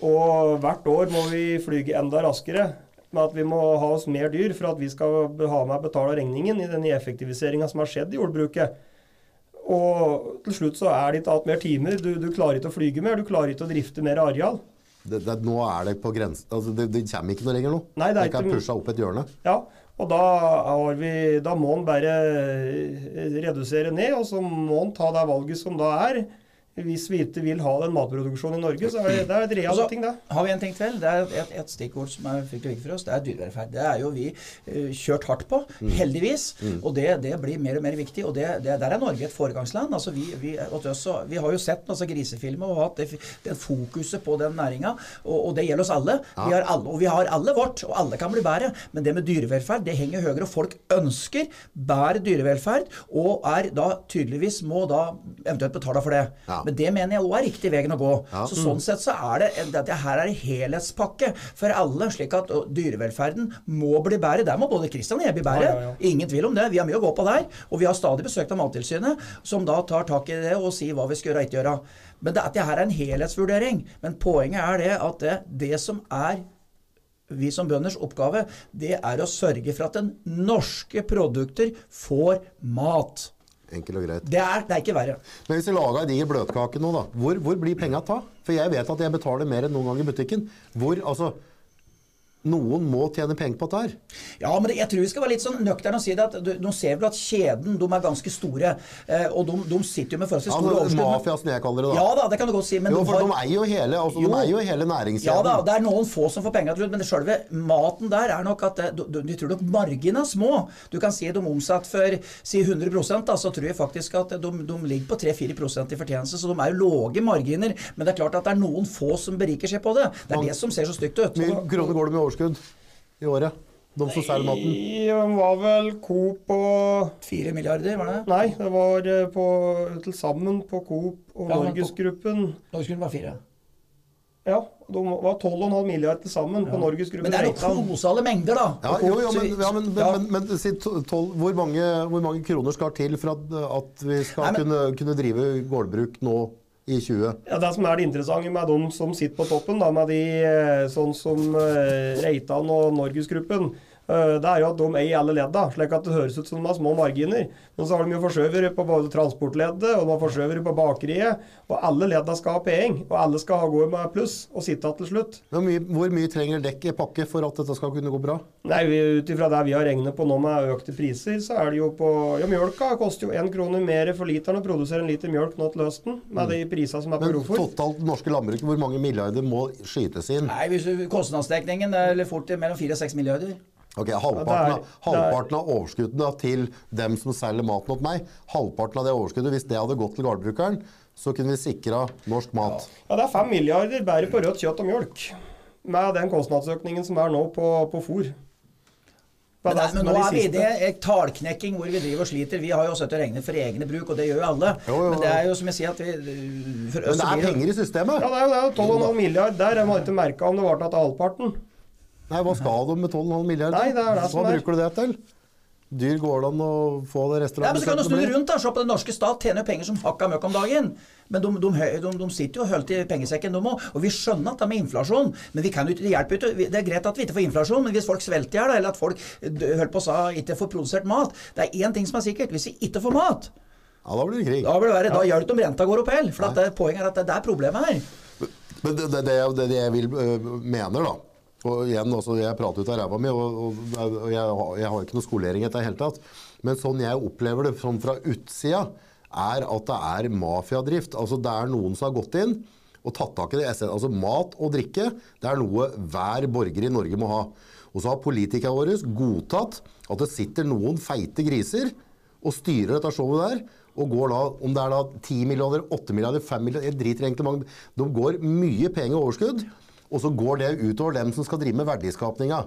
Og hvert år må vi flyge enda raskere. Med at vi må ha oss mer dyr for at vi skal ha med å betale regningen i den effektiviseringa som har skjedd i jordbruket. Og til slutt så er det ikke igjen mer timer. Du, du klarer ikke å flyge mer, du klarer ikke å drifte mer areal. Det, det, nå er det på grensen altså det, det kommer ikke noe lenger nå. Nei, det er kan ikke- pusha opp et hjørne. Ja, og da, har vi, da må en bare eh, redusere ned, og så må en ta det valget som da er. Hvis vi ikke vil ha den matproduksjonen i Norge, så er det, det er et realt så ting, det. har vi en ting til. Det er et, et stikkord som er fryktelig viktig for oss. Det er dyrevelferd. Det er jo vi uh, kjørt hardt på, Mm. heldigvis. Og det, det blir mer og mer viktig. Og det, det, der er Norge et foregangsland. Altså vi, vi, også, vi har jo sett altså grisefilmer og hatt det, det fokuset på den næringa. Og, og det gjelder oss alle. Vi har alle. Og vi har alle vårt, og alle kan bli bedre. Men det med dyrevelferd, det henger høyere. Og folk ønsker bedre dyrevelferd, og er da tydeligvis må da eventuelt betale for det. Ja. Men det mener jeg òg er riktig veien å gå. Ja. Så sånn sett så er det dette her er en helhetspakke for alle, slik at dyrevelferden må bli bedre. Der må både Kristian og jeg bli bedre. Ja, ja, ja. Ingen tvil om det. Vi har mye å gå på der. Og vi har stadig besøk av Mattilsynet, som da tar tak i det og sier hva vi skal gjøre og ikke gjøre. Men det, dette her er en helhetsvurdering. Men poenget er det at det, det som er vi som bønders oppgave, det er å sørge for at den norske produkter får mat. Enkelt og greit. Det er, det er ikke verre. Men hvis vi lager en diger bløtkake nå, da, hvor, hvor blir penga ta? For jeg vet at jeg betaler mer enn noen gang i butikken. Hvor, altså Noen må tjene penger på dette her. Ja, men jeg tror vi skal være litt sånn nøkterne og si det at du, Nå ser vi vel at kjeden de er ganske store. Eh, og de, de sitter jo med forholdsvis store ja, overskudd. mafia, som jeg kaller det. da. Ja da, det kan du godt si. Men jo, de har, de eier jo hele, altså, Jo. de eier jo hele ja da, det er noen få som får penger til slutt, men det selve maten der er nok at det, du, du, de tror nok marginene er små. Du kan si de omsatt for si 100 da, så tror jeg faktisk at de, de ligger på 3-4% i fortjeneste, så de er jo lave marginer. Men det er klart at det er noen få som beriker seg på det. Det er Man, det som ser så stygt ut. Mye kroner går det med overskudd i året? De som selger maten? I, um, var vel Coop og Fire milliarder, var det? Nei, det var eh, på, til sammen på Coop og Ja, Norgesgruppen. på- Norgesgruppen. Var fire. Ja, de var 12,5 milliarder til sammen på Norgesgruppen. Men det er jo kolossale mengder, da. Ja, jo, jo, men, ja, men, Ja. men, men, men si to- tolv, hvor, mange, hvor mange kroner skal til for at, at vi skal Nei, men- kunne, kunne drive gårdbruk nå i 20. Ja, Det som er det interessante med de som sitter på toppen, da, med de eh, sånn som eh, Reitan og Norgesgruppen, det er jo at de eier alle ledda, slik at det høres ut som de har små marginer. Men så har de jo forsøvere på både transportleddet og de har forskjøvere på bakeriet. Og alle ledda skal ha penger, og alle skal ha gå med pluss og sitte til slutt. Hvor mye, hvor mye trenger dekk i pakke for at dette skal kunne gå bra? Nei, Ut ifra det vi har regnet på nå med økte priser, så er det jo på Ja, mjølka koster jo én krone mer for literen å produsere en liter mjølk nå til høsten, med de prisene som er på Men totalt norske landbruket, hvor mange milliarder må skytes inn? Nei, hvis du, Kostnadsdekningen er fort mellom 4 og 6 milliarder. Ok, halvparten, er- av, halvparten av overskuddet til dem som selger maten til meg, halvparten av det overskuddet, hvis det hadde gått til gårdbrukeren, så kunne vi sikra norsk mat. Ja, det er fem milliarder bare på rødt kjøtt og mjølk. Med den kostnadsøkningen som er nå på, på fôr. Men, det nei, men er nå er vi i det talknekking hvor vi driver og sliter. Vi har jo sittet og regnet for egne bruk, og det gjør jo alle. Jo, jo, jo. Men det er jo som jeg sier at vi for Men det er penger i systemet! Ja, det er jo det. er 12,5 milliard der. Jeg har ikke merka om det var til halvparten. Nei, hva skal du med 12,5 milliarder? Nei, det er det Hva er. bruker du det til? Dyr går det an å få det Nei, men så kan du snu det rundt da, Se på den norske stat tjener jo penger som hakka møkk om dagen. Men de, de, de, de sitter jo hølt i pengesekken, de òg. Og vi skjønner at det er med inflasjon. Men vi kan jo ikke, hjelpe hjelper. Vi- Det er greit at vi ikke får inflasjon, men hvis folk svelter i hjel, eller at folk hører på sa, ikke får produsert mat Det er én ting som er sikkert. Hvis vi ikke får mat, Ja, da blir det krig. da, blir det verre. da gjør det om renta går opp heller. For at det, poenget er at det, det er problemet her. Men det, det, det, det, det jeg vil, øh, mener, da og igjen, altså, Jeg prater ut av ræva mi, og, og, og jeg, har, jeg har ikke noe skolering i det hele tatt. Men sånn jeg opplever det sånn fra utsida, er at det er mafiadrift. Altså Det er noen som har gått inn og tatt tak i det. Altså Mat og drikke det er noe hver borger i Norge må ha. Og så har politikerne våre godtatt at det sitter noen feite griser og styrer dette showet der. Og går da, om det er da 10 milliarder, 8 milliarder, 5 milliarder, jeg driter egentlig mange De går mye penger i overskudd, og så går det utover dem som skal drive med verdiskapninga.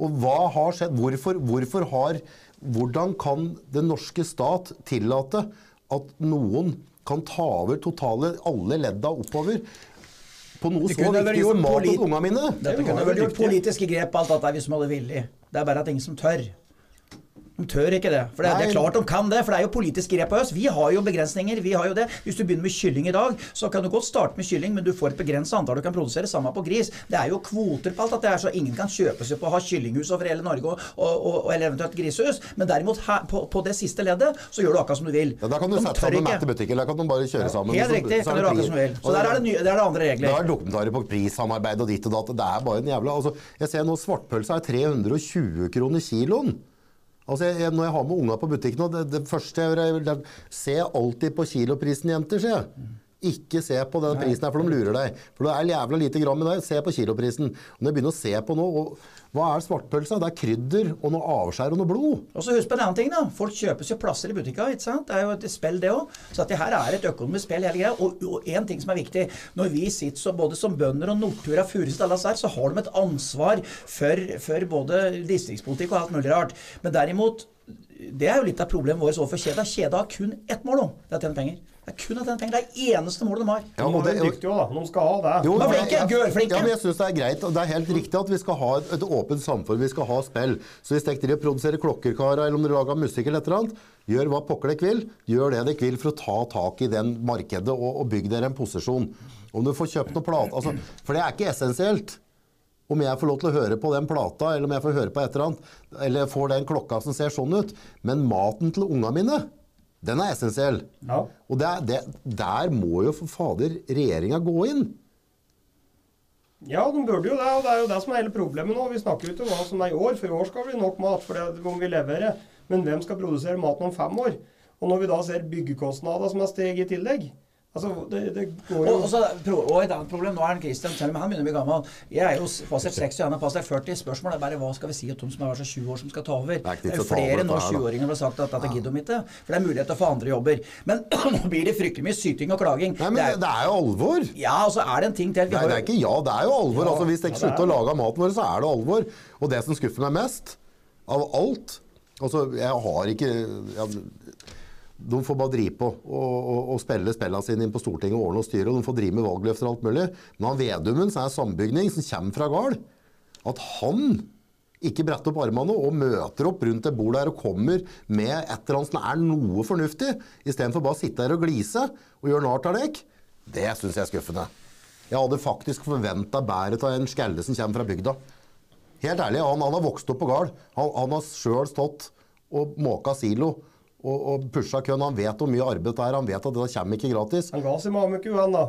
Og hva har skjedd? Hvorfor, hvorfor har Hvordan kan den norske stat tillate at noen kan ta over totale alle ledda oppover på noe Det så viktig som mat til ungene mine? Dette kunne vært gjort politiske grep, alt dette hvis man hadde vilje. Det er bare at ingen som tør. De tør ikke det. For det, det er klart de kan det, for det er jo politisk grep av oss. Vi har jo begrensninger. vi har jo det. Hvis du begynner med kylling i dag, så kan du godt starte med kylling, men du får et begrenset antall du kan produsere. Samme på gris. Det er jo kvoter på alt dette her, så ingen kan kjøpe seg på å ha kyllinghus over hele Norge, og, og, og, eller eventuelt grisehus. Men derimot her, på, på det siste leddet, så gjør du akkurat som du vil. Ja, da kan du De sette sammen i butikken. Da kan de bare kjøre sammen. Helt riktig. så Kan er du gjøre akkurat som du vil. Så der er det, nye, der er det andre Det regler. er dokumentarer på prissamarbeid og ditt og datt. Det er bare en jævla altså, Jeg ser nå svartpølsa er 320 kroner kiloen. Altså, jeg, jeg, når jeg har med unga på butikken, og det, det første jeg gjør, er det er- Se alltid på kiloprisen, jenter, sier jeg. Ikke se på den prisen her, for de lurer deg. For det er jævla lite gram i deg. Se på kiloprisen. Når jeg begynner å se på nå, hva er svartpølsa? Det er krydder og noe avskjær og noe blod. Og så husk på en annen ting, da. Folk kjøper seg plasser i butikker. ikke sant? Det er jo et spill, det òg. Så at det her er et økonomisk spill, hele greia. Og, én en ting som er viktig. Når vi sitter så, både som bønder og Nortura, Furuset, alle her, så har de et ansvar for, for både distriktspolitikk og alt mulig rart. Men derimot det er jo litt av problemet vårt overfor kjeda. Kjeda har kun ett mål, om. det er å tjene penger. Det er kun å tjene penger. Det er eneste målet de har. Ja, De og er det- dyktige òg, da. De skal ha det. Jo, Men men flinke, jeg- gør flinke. Ja, men jeg synes Det er greit, og det er helt riktig at vi skal ha et, et åpent samfunn. Vi skal ha spill. Så hvis dere produserer klokkerkarer eller om dere lager musikk eller et eller annet, gjør hva pokker dere vil. Gjør det dere vil for å ta tak i den markedet og, og bygge dere en posisjon. Om du får kjøpt noe plate altså, For det er ikke essensielt. Om jeg får lov til å høre på den plata, eller om jeg får høre på et eller annet, eller får den klokka som ser sånn ut. Men maten til unga mine, den er essensiell. Ja. Og det er, det, der må jo for fader regjeringa gå inn. Ja, de burde jo det, og det er jo det som er hele problemet nå. Vi snakker jo ikke om hva som er i år, for i år skal vi nok mat, for det må vi levere. Men hvem skal produsere maten om fem år? Og når vi da ser byggekostnader som har steget i tillegg Altså, det, det går jo Og, og, så, og et annet problem, nå er han Christian, selv om han begynner å bli gammel Jeg er jo passert 60, han er passert 40. Spørsmålet er bare hva skal vi si til de som er så 20 år som skal ta over? er Det er jo flere nå dette her, da. 20-åringer som har sagt at dette gidder de ikke. For det er mulighet til å få andre jobber. Men nå blir det fryktelig mye syting og klaging. Nei, men Det er, det er jo alvor. ja, og så er det en ting til. Vi Nei, det er ikke ja, det er jo alvor. Ja, altså, hvis dere ja, slutter er å lage maten vår, så er det alvor. Og det som skuffer meg mest av alt Altså, jeg har ikke ja, De får bare drive på og, spille spillene sine inn på Stortinget og ordne og styre. Og de får drive med valgløfter og alt mulig. Men han Vedumen, som er sambygning, som kommer fra gård, at han ikke bretter opp armene og møter opp rundt et bord der og kommer med et eller annet som er noe fornuftig, istedenfor bare å sitte her og glise og gjøre narr av deg, Det syns jeg er skuffende. Jeg hadde faktisk forventa bedre av en skalle som kommer fra bygda. Helt ærlig, han, han har vokst opp på gård. Han, han har sjøl stått og måka silo og, og pusha køen. Han vet hvor mye arbeid det er, han vet at det kommer ikke gratis. Han ga seg mameku, han da.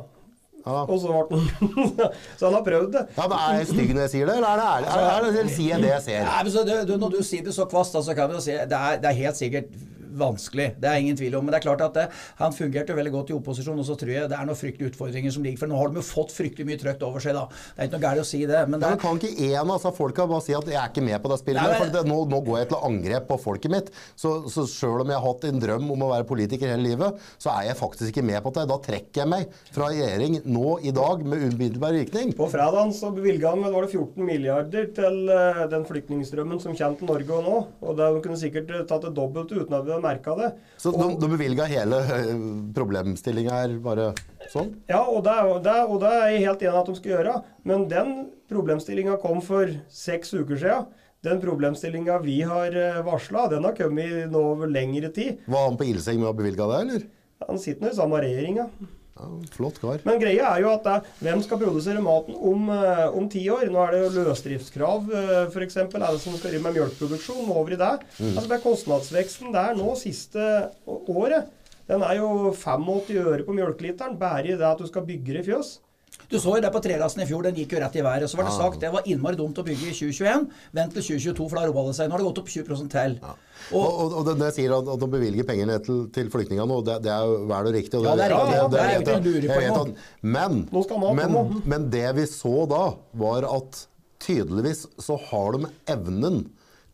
Ja. Og så ble han Så han har prøvd det. Ja, men Er jeg stygg når jeg sier det, eller er det ærlig? Er, er, sier jeg det jeg ser? Nei, men så det, du, Når du sier det så kvast, så kan du si det er, det er helt sikkert vanskelig. Det er ingen tvil om. Men det er klart at det, han fungerte veldig godt i opposisjon, og så tror jeg det er noen fryktelige utfordringer som ligger For nå har de jo fått fryktelig mye trøkt over seg, da. Det er ikke noe galt å si det. Men det Ja, er, men kan ikke en av disse folka bare si at jeg er ikke med på det spillet? Nei, men- for det, nå, nå går jeg til angrep på folket mitt. Så, så sjøl om jeg har hatt en drøm om å være politiker hele livet, så er jeg faktisk ikke med på det. Da trekker jeg meg fra regjering nå i dag med umiddelbar virkning. På fredagen så bevilga han vel var det 14 milliarder til eh, den flyktningstrømmen som kommer til Norge og nå. Og det kunne sikkert eh, tatt det dobbelte uten at merka det. Så de, Og- de bevilga hele problemstillinga her bare sånn? Ja, og det, det, og det er jeg helt enig at de skal gjøre. Men den problemstillinga kom for seks uker siden. Den problemstillinga vi har varsla, den har kommet nå over lengre tid. Var han på ildseng med å bevilge det, eller? Han sitter nå i samme regjeringa. Ja, flott kar. Men greia er jo at det, er- hvem skal produsere maten om, eh, om ti år? Nå er det jo løsdriftskrav, f.eks. Er det som skal drive med mjølkeproduksjon, over i det. Altså det er Kostnadsveksten der nå siste året, den er jo 85 øre på mjølkeliteren. Bare i det at du skal bygge det i fjøs. Du så jo det på trelasten i fjor, den gikk jo rett i været. Så var det sagt det var innmari dumt å bygge i 2021. Vent til 2022, for da roer det seg. Nå har det gått opp 20 til. Og, og, og det- jeg sier at, at de bevilger pengene til, til flyktningene nå, det, det er jo vel og riktig. Og Ja, det er riktig. Ja, det er vet jo ikke jeg. noe å lure på Jeg vet nå. at- Men, men, men det vi så da, var at tydeligvis så har de evnen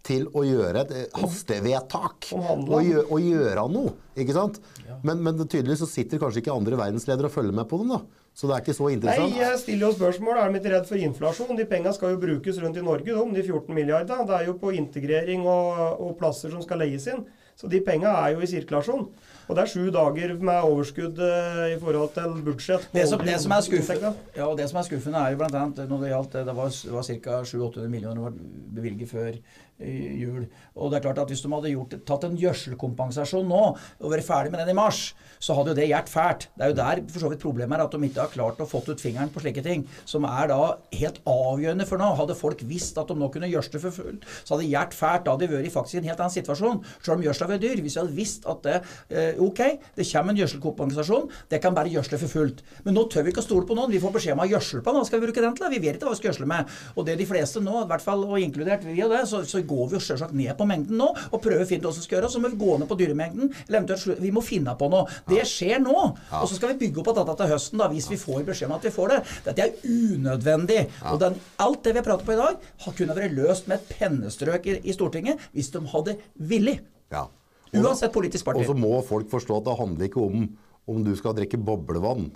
til å gjøre et hastevedtak og, gjø, og gjøre noe. ikke sant? Men, men tydeligvis så sitter kanskje ikke andre verdensledere og følger med på dem. da. Så det er ikke så interessant? Nei, jeg stiller jo spørsmål. Er de ikke redd for inflasjon? De pengene skal jo brukes rundt i Norge, de, de 14 milliarder. Det er jo på integrering og, og plasser som skal leies inn. Så de pengene er jo i sirkulasjon. Og det er sju dager med overskudd eh, i forhold til budsjett. Det som, det, som er skuffende, ja, det som er skuffende, er jo annet når det gjaldt Det var, var ca. 700-800 millioner bevilget før eh, jul. Og det er klart at hvis de hadde gjort, tatt en gjødselkompensasjon nå og vært ferdig med den i mars, så hadde jo det gjort fælt. Det er jo der for så vidt problemet er at de ikke har klart å fått ut fingeren på slike ting, som er da helt avgjørende for nå. Hadde folk visst at de nå kunne gjødsle for fullt, så hadde det hjulpet fælt. Da hadde de vært i faktisk en helt annen situasjon, selv om gjødsla var dyr. Hvis de hadde visst at det, eh, ok, det kommer en gjødselkompensasjon, det kan bare gjødsle for fullt. Men nå tør vi ikke å stole på noen. Vi får beskjed om å gjødsle på, hva skal vi bruke den til? Vi vet ikke hva vi skal gjødsle med. Og det de fleste nå, i hvert fall og inkludert vi og det, så, så går vi jo selvsagt ned på mengden nå og prøver å finne ut hva som skal gjøres. Så må vi gå ned på dyremengden, eller eventuelt vi må finne på noe. Det skjer nå. Og så skal vi bygge opp dette til høsten, da, hvis vi får beskjed om at vi får det. Dette er unødvendig. Og den, alt det vi har pratet på i dag, har kunne vært løst med et pennestrøk i, i Stortinget hvis de hadde villig. Ja. Uansett politisk parti. Og så må folk forstå at det handler ikke om om du skal drikke boblevann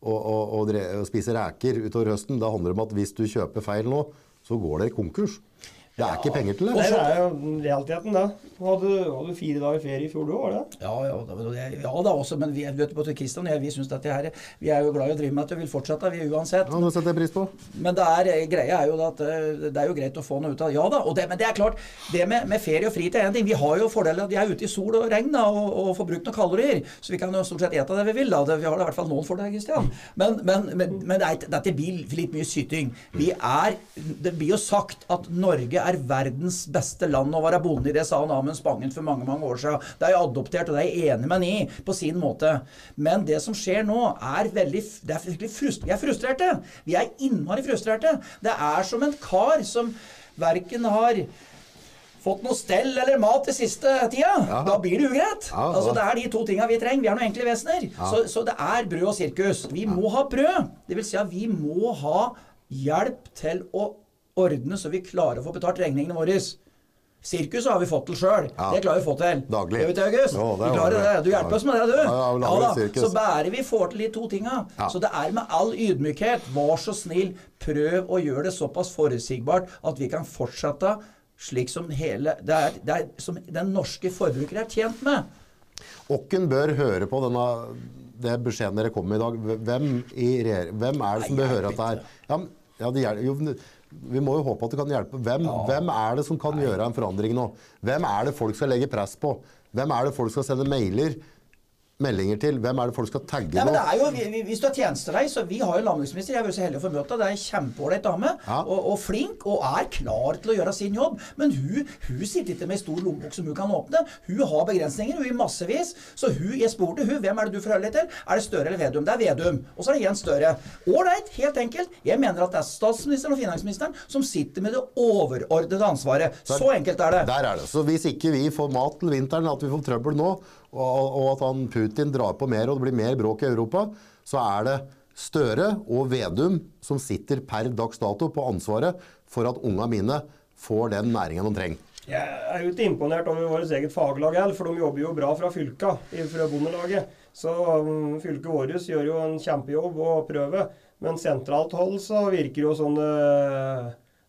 og, og, og, og spise reker utover høsten. Det handler om at hvis du kjøper feil nå, så går dere konkurs. Det er ikke penger til det. Det er jo realiteten, det. Du hadde, hadde fire dager ferie i fjor, du, var det? Ja, ja, da- ja da også, men vi, vet du, både Kristian og jeg, vi, synes dette her, vi er jo glad i å drive med dette, vi vil fortsette, vi uansett. Ja, det setter jeg pris på. Men det er, greia er jo at eh, det er jo greit å få noe ut av det. Ja da, og det, men det er klart, det med, med ferie og fritid er en ting. Vi har jo fordelen at vi er ute i sol og regn da, og, og får brukt noen kalorier. Så vi kan jo stort sett ete det vi vil. da. Det, vi har da i hvert fall noen fordeler, Kristian. Men, men, men, men det er, dette blir litt mye syting. Vi er, det blir jo sagt at Norge er verdens beste land å være bonde i. Det sa han Amund Spangen for mange mange år siden. Det er jo adoptert, og det er jeg enig med han i på sin måte. Men det som skjer nå, er veldig det er virkelig frust, Vi er frustrerte. Vi er innmari frustrerte. Det er som en kar som verken har fått noe stell eller mat den siste tida. Ja. Da blir det ugreit. Ja, ja. Altså, det er de to tinga vi trenger. Vi er noen enkle vesener. Så, så det er brød og sirkus. Vi må ha brød. Det vil si at vi må ha hjelp til å ordne så vi klarer å få betalt regningene våre. Sirkuset har vi fått til sjøl. Ja. Det klarer vi å få til. Daglig. Gjør vi ikke, August? Jo, det vi er klarer det. Du hjelper oss med det, du. Ja, ja, da. Så bare vi får til de to tinga. Så det er med all ydmykhet, vær så snill, prøv å gjøre det såpass forutsigbart at vi kan fortsette slik som hele Det er, det er som den norske forbruker er tjent med. Åkken bør høre på denne det beskjeden dere kom med i dag. Hvem, i hvem er det som bør høre dette her? Ja, ja, det jo, vi må jo håpe at det kan hjelpe. Hvem, hvem er det som kan gjøre en forandring nå? Hvem er det folk skal legge press på? Hvem er det folk skal sende mailer meldinger til? Hvem er det folk skal tagge Nei, men det nå? er jo, vi- vi- Hvis du er tjenestevei, så vi har jo landbruksminister. Jeg er jo så heldig å få møte henne. Det er en kjempeålreit dame. Ja. Og, og flink, og er klar til å gjøre sin jobb. Men hun, hun sitter ikke med stor lommebok som hun kan åpne. Hun har begrensninger, hun i massevis. Så hun, jeg spurte hun, hvem er det du forholder deg til? Er det Støre eller Vedum? Det er Vedum. Og så er det Jens Støre. Ålreit, helt enkelt. Jeg mener at det er statsministeren og finansministeren som sitter med det overordnede ansvaret. Så enkelt er det. Der er det. Så hvis ikke vi får mat til vinteren, at vi får trøbbel nå, og, og at han Putin drar på mer og det blir mer bråk i Europa, så er det Støre og Vedum som sitter per dags dato på ansvaret for at unga mine får den næringen de trenger. Jeg er jo ikke imponert over vårt eget faglag heller, for de jobber jo bra fra fylka, fra Bondelaget. Så um, fylket vårt gjør jo en kjempejobb og prøve. Men sentralt hold så virker jo sånn det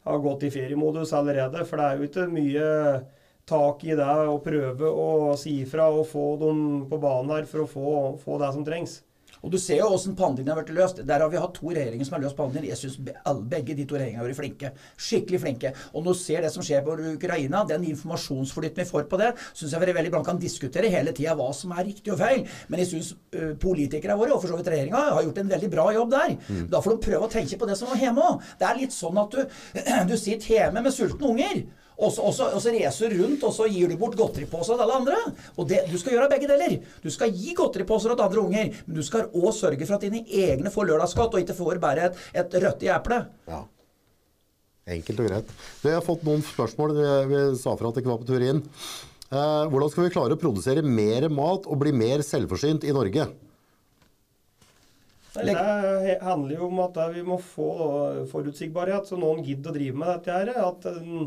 har gått i feriemodus allerede. For det er jo ikke mye tak i det og prøve å si ifra og få dem på banen her for å få, få det som trengs. Og du ser jo åssen pandemien har vært løst. Der har vi hatt to regjeringer som har løst pandemien. Jeg syns begge de to regjeringene har vært flinke. Skikkelig flinke. Og når du ser det som skjer på Ukraina, den informasjonsflyten vi får på det, syns jeg veldig bra kan diskutere hele tida hva som er riktig og feil. Men jeg syns politikerne våre, og for så vidt regjeringa, har gjort en veldig bra jobb der. Da får de prøve å tenke på det som var hjemme òg. Det er litt sånn at du, du sitter hjemme med sultne unger. Og så, reiser du rundt og så gir du bort godteriposer til alle andre. Og det, Du skal gjøre begge deler. Du skal gi godteriposer til andre unger, men du skal òg sørge for at dine egne får lørdagsskatt, og ikke får bare et, et rødt i eplet. Ja. Enkelt og greit. Vi har fått noen spørsmål. Vi, vi sa fra at det ikke var på tur inn. Eh, hvordan skal vi klare å produsere mer mat og bli mer selvforsynt i Norge? Det handler jo om at eh, vi må få forutsigbarhet, så noen gidder å drive med dette her. At, eh,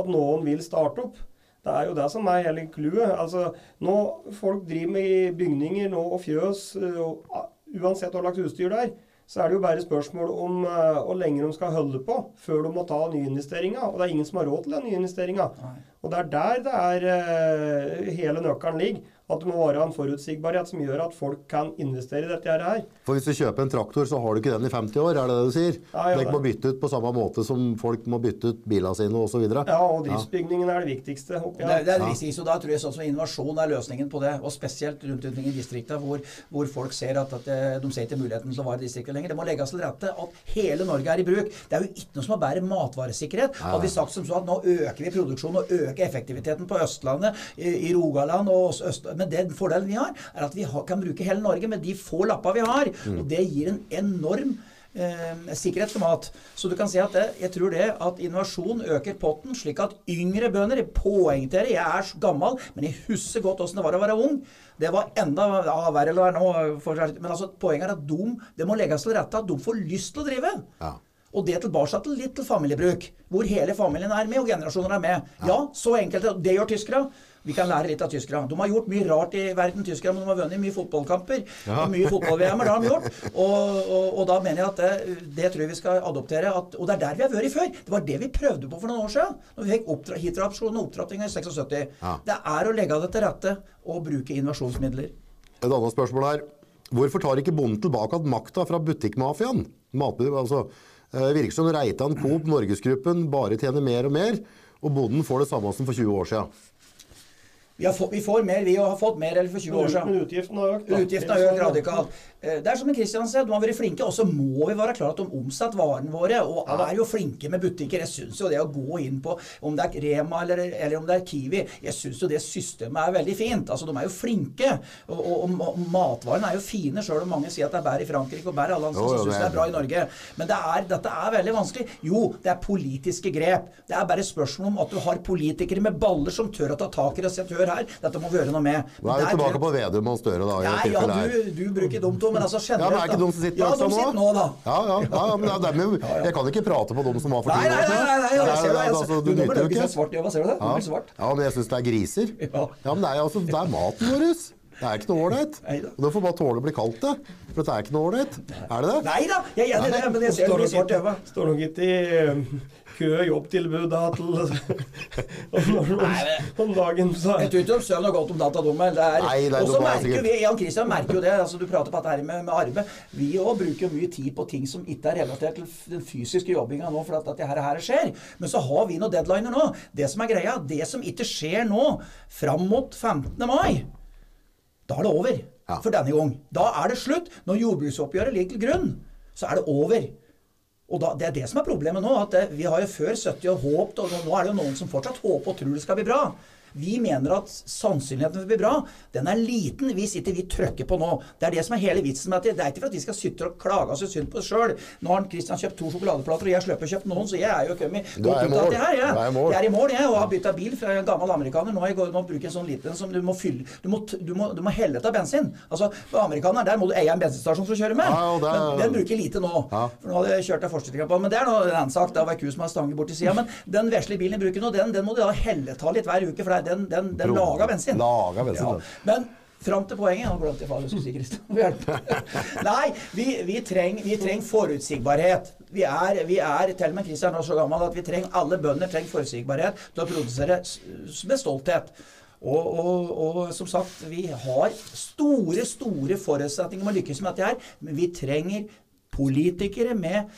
at noen vil starte opp. Det er jo det som er hele clouet. Altså, nå, folk driver med i bygninger nå og fjøs, eh, og, ah, uansett hva slags utstyr det er. Så er det jo bare spørsmål om uh, hvor lenge de skal holde på før de må ta nyinvesteringa. Og det er ingen som har råd til den nyinvesteringa. Og det er der det er uh, hele nøkkelen ligger. At det må være en forutsigbarhet som gjør at folk kan investere i dette her. For hvis du kjøper en traktor, så har du ikke den i 50 år, er det det du sier? Ja, ja, Den må bytte ut på samme måte som folk må bytte ut bilene sine osv. Ja, og driftsbygningen er det viktigste. oppi Det, det er det viktigste, og da tror jeg sånn som innovasjon er løsningen på det. Og spesielt rundt omkring i distriktene, hvor, hvor folk ser at, at eh, de ser ikke muligheten til å være i distriktet lenger. Det må legges til rette at hele Norge er i bruk. Det er jo ikke noe som har bedre matvaresikkerhet. Hadde vi sagt som så at nå øker vi produksjonen og øker effektiviteten på Østlandet, i, i Rogaland og også øst, Men den fordelen vi har, er at vi har, kan bruke hele Norge med de få lappa vi har. Og det gir en enorm eh, sikkerhet for mat. Så du kan si at det, jeg tror det at innovasjon øker potten, slik at yngre bønder jeg poengterer, Jeg er gammel, men jeg husker godt åssen det var å være ung. Det var enda ja, verre eller er nå. Men altså, poenget er at de, det må legges til rette at de får lyst til å drive. Ja. Og det tilbake til litt til familiebruk, hvor hele familien er med, og generasjoner er med. Ja, så enkelt. Det gjør tyskere. Vi kan lære litt av tyskerne. De har gjort mye rart i verden, tyskerne, men de har vunnet mye fotballkamper. og Mye fotball-VM har de gjort. Og, og, og da mener jeg at det, det tror jeg vi skal adoptere. At, og det er der vi har vært før. Det var det vi prøvde på for noen år siden. Når vi fikk oppdra Hitra-opsjonen og opptrappinga i 76. Ja. Det er å legge det til rette og bruke innovasjonsmidler. Et annet spørsmål her. Hvorfor tar ikke bonden tilbake at makta fra butikkmafiaen? Altså, eh, virker som Reitan, Coop, Norgesgruppen bare tjener mer og mer, og bonden får det samme som for 20 år siden. Vi, har fått, vi får mer, vi har fått mer enn for 20 år siden. Men utgiftene har økt. da. Utgiftene har økt radikalt. Eh, Det er som Kristian sier, de har vært flinke. Og så må vi være klar at de omsatt varene våre, og er jo flinke med butikker. Jeg syns jo det å gå inn på om det er Rema eller, eller om det er Kiwi, jeg syns jo det systemet er veldig fint. Altså, de er jo flinke. Og, og, og matvarene er jo fine, sjøl om mange sier at det er bedre i Frankrike og bedre alle andre som syns det det er- er bra i Norge. Men det er, dette er veldig vanskelig. Jo, det er politiske grep. Det er bare spørsmål om at du har politikere med baller som tør å ta tak i det hør her, dette må vi gjøre noe med. Nå er vi Der tilbake på Vedum og Støre, da. Nei, ja, du, du bruker dumt òg, men altså Ja, men Er ikke de som sitter ja, de sitter nå, da. Ja, ja, ja, ja, men det er dem, jo- jeg kan ikke prate på dem som var for Nei, ti nei, år nei, nei, nei, nei, jeg ser det. Nei, altså, du, blir jo ikke svart, ja, hva ser du det? Ja. Svart. ja, men jeg syns det er griser. Ja. Ja, men det er, altså, det er maten vår. Det er ikke noe ålreit. Du får bare tåle å bli kalt det. For dette er ikke noe ålreit. Er det det? Nei da, jeg er enig i det, men jeg ser det blir svart i ikke- Står nok ikke i kø jobbtilbud da til om, om dagen. Så. Jeg tror ikke de søvn noe godt om data, de. eller Det er, Nei, nei, og så merker vi, Jan Christian merker jo det. altså Du prater på dette her med, med arbeid. Vi òg bruker mye tid på ting som ikke er relatert til den fysiske jobbinga nå, for at dette her, her skjer. Men så har vi noen deadliner nå. Det som er greia, det som ikke skjer nå, fram mot 15. mai, da er det over. Ja. for denne gang. Da er det slutt. Når jordbruksoppgjøret ligger til grunn, så er det over. Og da, Det er det som er problemet nå. at det, Vi har jo før 70 og håpt, og nå er det jo noen som fortsatt håper og tror det skal bli bra. Vi mener at sannsynligheten for å bli bra, den er liten hvis ikke vi trøkker på nå. Det er det som er hele vitsen med at det, det er ikke for at vi skal sitte og klage oss synd på oss sjøl. Nå har Kristian kjøpt to sjokoladeplater, og jeg slipper å kjøpe noen, så jeg er jo kommet Du er i godt ut av mål. her. Er mål. Jeg er i mål, jeg, og har bytta bil fra en gammel amerikaner. Nå, har jeg, gått- nå bruker jeg en sånn liten som du må fylle Du må, du må, du må helle av bensin. Altså, amerikaneren der må du eie en bensinstasjon for å kjøre med. Ja, det Men den bruker lite nå. Ja. For nå hadde jeg kjørt av forstillinga på Men det er nå en sak. Det var ei ku som har stange borti sida. Men den vesle bilen jeg bruker nå, den, den må du da helle ta litt hver uke, for den, den, den laga bensin. Laga bensin, Ja. Men fram til poenget Nå glemte jeg hva du skulle si, Kristian. Nei, vi, vi trenger treng forutsigbarhet. Vi er, vi er til og med Kristian er så gammel at vi trenger, alle bønder trenger forutsigbarhet til å produsere med stolthet. Og, og, og som sagt, vi har store, store forutsetninger om å lykkes med dette her, men vi trenger politikere med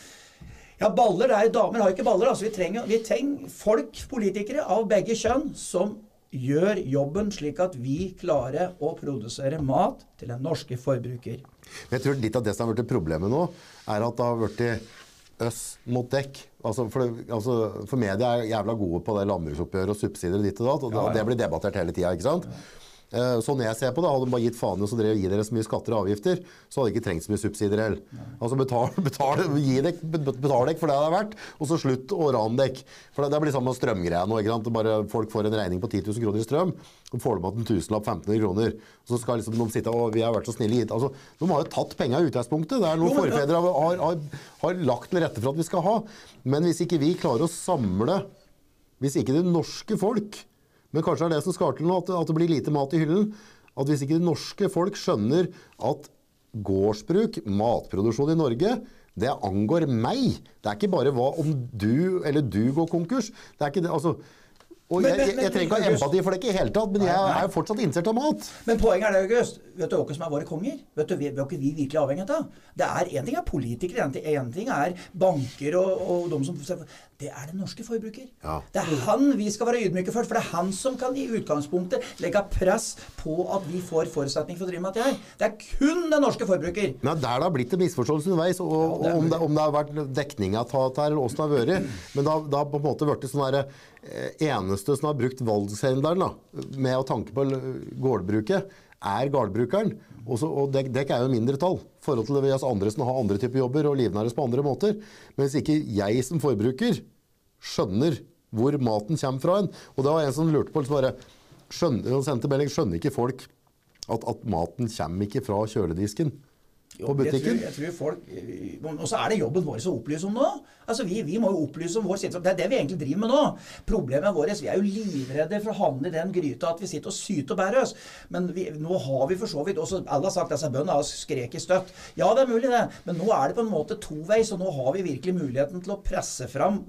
ja, baller det er Damer har jo ikke baller. altså Vi trenger, vi trenger folk, politikere av begge kjønn, som gjør jobben slik at vi klarer å produsere mat til den norske forbruker. Men jeg tror litt av det som har vært problemet nå, er at det har blitt øss mot dekk. Altså for, altså for media er jævla gode på det landbruksoppgjøret og subsidier og ditt og datt, og Ja, ja. det blir debattert hele tida, Sånn jeg ser på det, hadde de bare gitt faen i oss og drev gi dere så mye skatter og avgifter, så hadde de ikke trengt så mye subsidier heller. Altså betal, betal, dek, betal dek for det det er verdt, og så slutt å rane dekk. For det, det blir samme strømgreia nå. ikke sant? Bare folk får en regning på 10 000 kroner i strøm, og får de igjen en tusenlapp 1500 kroner. Og så skal liksom de sitte og vi har vært så snille gitt. Altså, de har jo tatt penga i utgangspunktet. Det er noe forfedre har, har, har, har lagt til rette for at vi skal ha. Men hvis ikke vi klarer å samle hvis ikke det norske folk Men kanskje er det som skal til nå, at det blir lite mat i hyllen. At hvis ikke det norske folk skjønner at gårdsbruk, matproduksjon i Norge, det angår meg. Det er ikke bare hva om du eller du går konkurs. Det er ikke det, altså... Og Men- jeg, jeg, jeg trenger ikke ha empati for det ikke i hele tatt, men jeg er jo fortsatt interessert av mat. Men poenget er det, August. Vet du hvem som er våre konger? Vet du hva er vi virkelig avhengig av? Det er Én ting er politikere, en ting, ting er banker og, og de som Det er den norske forbruker. Ja. Det er han vi skal være ydmyke for. For det er han som kan i utgangspunktet legge press på at vi får forutsetning for å drive med dette her. Det er kun den norske forbruker. Men er der det har blitt en misforståelse underveis, og, ja, det er om, det, om det har vært dekning av dette her, eller åssen det har vært. Men det har, på en måte blitt sånn herre Eneste som har brukt valgsenderen med å tanke på gårdbruket, er gårdbrukeren. Også, og dek, dekk er jo mindretall i forhold til oss andre som har andre typer jobber og livnæres på andre måter. Men hvis ikke jeg som forbruker skjønner hvor maten kommer fra en Og det var en som lurte på liksom bare, skjønner, skjønner ikke folk at, at maten kommer ikke fra kjøledisken Jo, butikken? jeg tror, jeg tror folk, eh, Og så er det jobben vår å opplyse om nå. Altså, vi, vi må jo opplyse om vår situasjon. Det er det vi egentlig driver med nå. Problemet vårt Vi er jo livredde for å havne i den gryta at vi sitter og syter og bærer oss. Men vi, nå har vi for så vidt også Alle har sagt at disse bøndene har skreket støtt. Ja, det er mulig, det. Men nå er det på en måte toveis, og nå har vi virkelig muligheten til å presse fram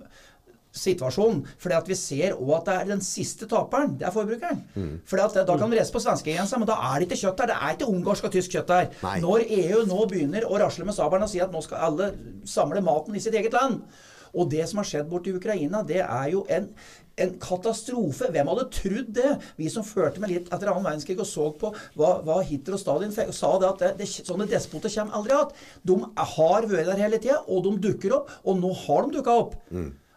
situasjonen. Fordi at vi ser òg at det er den siste taperen. Det er forbrukeren. Fordi at Da kan vi reise på svenskegrensa, men da er det ikke kjøtt der. Det er ikke ungarsk og tysk kjøtt der. Nei. Når EU nå begynner å rasle med sabelen og si at nå skal alle samle maten i sitt eget land Og det som har skjedd borti Ukraina, det er jo en, en katastrofe. Hvem hadde trodd det? Vi som førte med litt etter annen verdenskrig og så på hva, hva Hitler og Stalin fikk, sa det at det, det, sånne despoter kommer aldri igjen. De har vært der hele tida, og de dukker opp. Og nå har de dukka opp.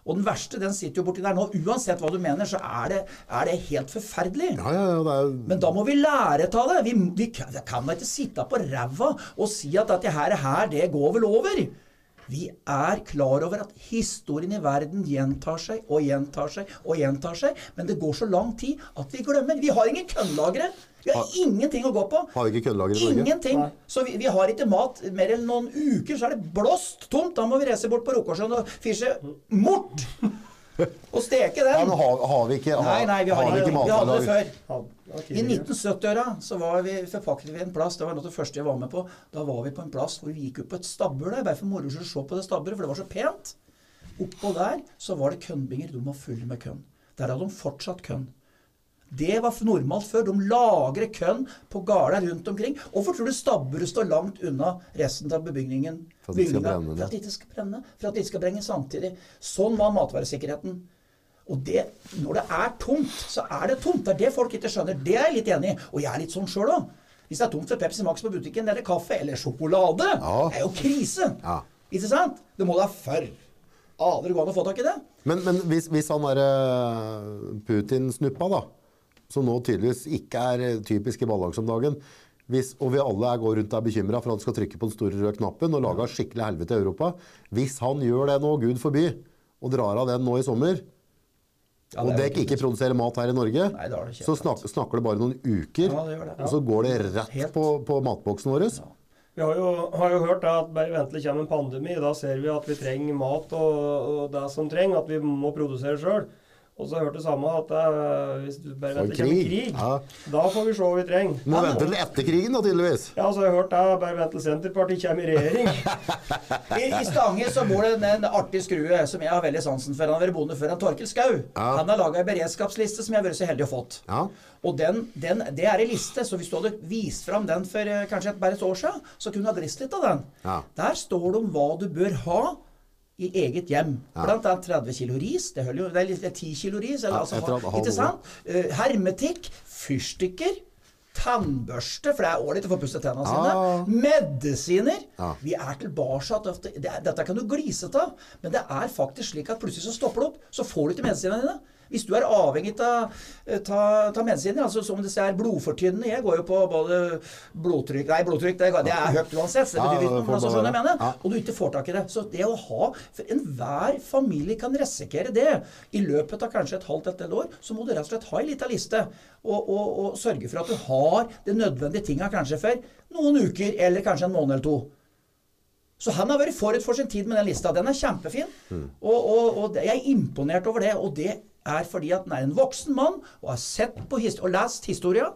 Og den verste, den sitter jo borti der nå. Uansett hva du mener, så er det, er det helt forferdelig. Ja, ja, ja, det er Men da må vi lære av det. Vi, vi kan vi kan da ikke sitte på ræva og si at dette her, her, det går vel over. Vi er klar over at historien i verden gjentar seg og gjentar seg og gjentar seg, men det går så lang tid at vi glemmer. Vi har ingen kønnlagre. Vi har ingenting å gå på. Har vi ikke køddelager i Norge? Ingenting. Nei. Så vi, vi har ikke mat mer enn noen uker, så er det blåst tomt. Da må vi reise bort på Rokåsjøen og fisje mort. Og steke den. Ja, men har, har vi ikke, har, Nei, nei, vi har, vi ikke, vi hadde det før. I 1970-åra så var vi, forpakket vi en plass. Det var noe av det første jeg var med på. Da var vi på en plass hvor vi gikk opp på et stabbur der, bare for moro skyld å se på det stabburet, for det var så pent. Oppå der så var det kønnbinger. De var fulle med kønn. Der hadde de fortsatt kønn. Det var normalt før. De lagrer kønn på gårder rundt omkring. Hvorfor tror du stabburet står langt unna resten av bebygningen? For at de ikke skal brenne brenne, For at de ikke skal brenne. For at det ikke skal brenne samtidig. Sånn var matvaresikkerheten. Og det, når det er tomt, så er det tomt. Det er det folk ikke skjønner. Det er jeg litt enig i. Og jeg er litt sånn sjøl òg. Hvis det er tomt for Pepsi Max på butikken eller kaffe eller sjokolade, Ja. det er jo krise. Ja. Ikke sant? Det må da før. Aner du gå an å få tak i det? Men, men hvis, hvis han derre Putin-snuppa, da, som nå tydeligvis ikke er eh, typisk i balanse om dagen hvis, Og vi alle er går rundt og er bekymra for at han skal trykke på den store røde knappen og lage skikkelig helvete i Europa. Hvis han gjør det nå, gud forby, og drar av den nå i sommer, Ja, og det dekk ikke produserer mat her i Norge, Nei, det så snak, snakker det bare noen uker, Ja, det det. og så går det rett på, på matboksen vår. Vi har jo, har jo hørt da at bare vent til det kommer en pandemi. Da ser vi at vi trenger mat og, og det som trenger. At vi må produsere sjøl. Og så har jeg hørt det samme at uh, hvis du bare venter til det kommer krig. krig, Ja. da får vi se hva vi trenger. Må vente til etter krigen, da, tydeligvis. Ja, så har jeg hørt det. Bare vent til Senterpartiet kommer i regjering. I, I Stange så bor det en, en artig skrue som jeg har veldig sansen for. Han har vært bonde før. Han Torkel Skau. Ja. Han har laga ei beredskapsliste som jeg har vært så heldig å fått. Ja. Og den, den, det er ei liste, så hvis du hadde vist fram den for eh, kanskje et, bare et år siden, så kunne du ha drist litt av den. Ja. Der står det om hva du bør ha i eget hjem. Ja. Blant annet 30 kilo ris. Det, jo, det er litt- det er 10 kilo ris. Eller, Ja, altså, halv ikke sant? Uh, hermetikk, fyrstikker, tannbørste, for det er ålreit å få pusset tennene Ja. sine. Medisiner. Ah. Vi er tilbake til det, det, Dette kan du glise av, men det er faktisk slik at plutselig så stopper det opp. Så får du ikke medisinene dine. Hvis du er avhengig av ta, ta medisiner, altså som disse er blodfortynnende Jeg går jo på både blodtrykk Nei, blodtrykk det det er høyt uansett. Så det betyr ikke det bare jeg mener. Og du ikke får tak i det. Så det å ha For enhver familie kan risikere det. I løpet av kanskje et halvt et eller år, så må du rett og slett ha ei lita liste. Og, og, og sørge for at du har de nødvendige tinga kanskje for noen uker, eller kanskje en måned eller to. Så han har vært forut for sin tid med den lista. Den er kjempefin. Og, og, og det- jeg er imponert over det. Og det er fordi at den er en voksen mann og har sett på og lest historia.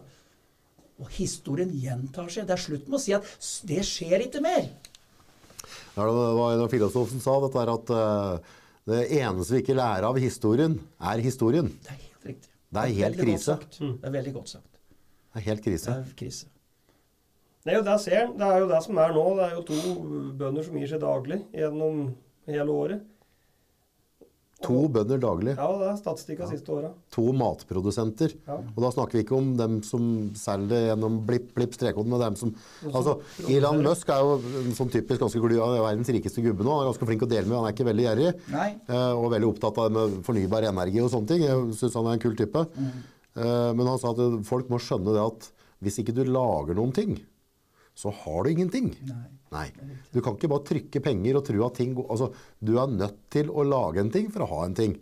Og historien gjentar seg. Det er slutt med å si at det skjer ikke mer. Det var en av filosofene sa dette er at uh, det eneste vi ikke lærer av historien, er historien. Det er helt riktig. Det er helt krise. Det er veldig godt sagt. Det er helt Det krise. er krise. Det er jo det ser. Det er jo det som er nå. Det er jo to bønder som gir seg daglig gjennom hele året. To bønder daglig. Ja, det er statistikka siste åra. To matprodusenter. Ja. Og da snakker vi ikke om dem som selger det gjennom blipp, blipp, strekkoden, men dem som Altså, Elon Musk er jo en sånn typisk ganske glu, av er verdens rikeste gubbe nå. Han er ganske flink å dele med, han er ikke veldig gjerrig. Nei. eh, Og veldig opptatt av det med fornybar energi og sånne ting. Jeg syns han er en kul type. Eh, Men han sa at folk må skjønne det at hvis ikke du lager noen ting, så har du ingenting. Nei. Nei. Du kan ikke bare trykke penger og tro at ting Altså, du er nødt til å lage en ting for å ha en ting.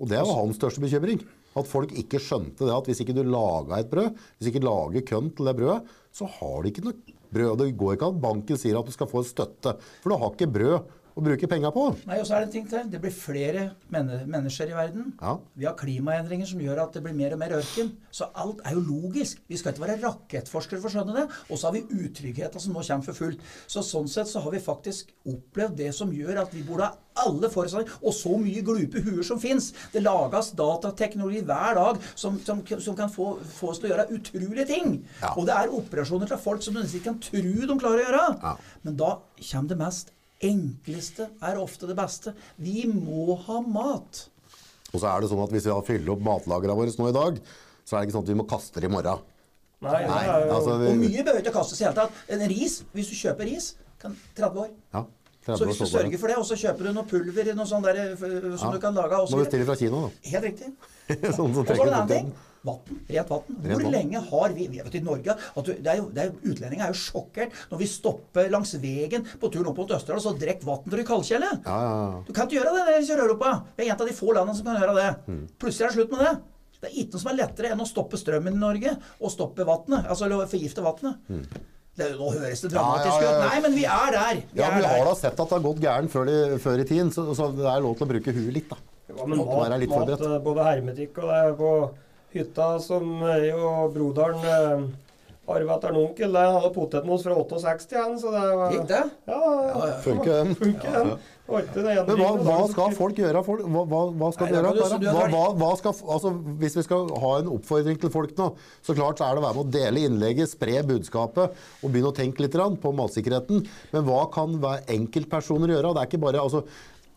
Og det var hans største bekymring. At folk ikke skjønte det at hvis ikke du laga et brød, hvis ikke lager kønt til det brødet, så har du ikke noe brød. Det går ikke at banken sier at du skal få støtte, for du har ikke brød å bruke penga på. Nei, og så er det en ting til. Det blir flere menne mennesker i verden. Ja. Vi har klimaendringer som gjør at det blir mer og mer ørken. Så alt er jo logisk. Vi skal ikke være rakettforskere for å skjønne det. Og så har vi utryggheten som nå kommer for fullt. Så sånn sett så har vi faktisk opplevd det som gjør at vi burde ha alle forutsetninger, og så mye glupe huer som fins. Det lages datateknologi hver dag som, som, som kan få, få oss til å gjøre utrolige ting. Ja. Og det er operasjoner til folk som du nesten ikke kan tro de klarer å gjøre. Ja. Men da kommer det mest enkleste er ofte det beste. Vi må ha mat. Og så er det sånn at hvis vi har fylt opp matlagrene våre nå i dag, så er det ikke sånn at vi må kaste det i morgen. Nei, det Nei, er jo altså Og mye behøver ikke kastes i hele tatt. En ris, hvis du kjøper ris, kan 30 år. ja, 30 Så hvis du det. sørger for det, og så kjøper du noe pulver noe sånt der, eh, som Ja. du kan lage og så Må bestille fra Kina, da. Helt riktig. sånn som Og så det en annen ting. Vann. Rent vann. Hvor vann. lenge har vi vi vet, i Norge at du, det er jo, det er jo, Utlendinger er jo sjokkert når vi stopper langs veien på turen opp mot Østerdal og så drikker vann fra i kaldkjele. Ja, ja, ja. Du kan ikke gjøre det i Sør-Europa. Vi er en av de få landene som kan gjøre det. Mm. Plutselig er det slutt med det. Det er ikke noe som er lettere enn å stoppe strømmen i Norge og stoppe vannet. Altså eller forgifte vannet. Det, er nå høres det dramatisk Mm. Ja, ja, ja. ut. Nei, men vi er der. Vi Ja, er men Vi har der. da sett at det har gått gærent før, i- før i tiden, så, så det er lov til å bruke huet litt, da. Ja, men mat, litt mat, eh, både hermetikk og det er på hytta som er jo broderen eh, arvet etter en onkel. Det hadde potetmos fra 68, igjen, så det var Gikk det? Ja, Ja, ja. Funker den? funker den. Men hva, hva skal folk gjøre? Folk, hva, hva, hva skal Nei, gjøre? du- hva skal, altså, hvis vi skal ha en oppfordring til folk nå, så klart så er det å være med å dele innlegget, spre budskapet og begynne å tenke litt på matsikkerheten. Men hva kan enkeltpersoner gjøre? Det er ikke bare, altså,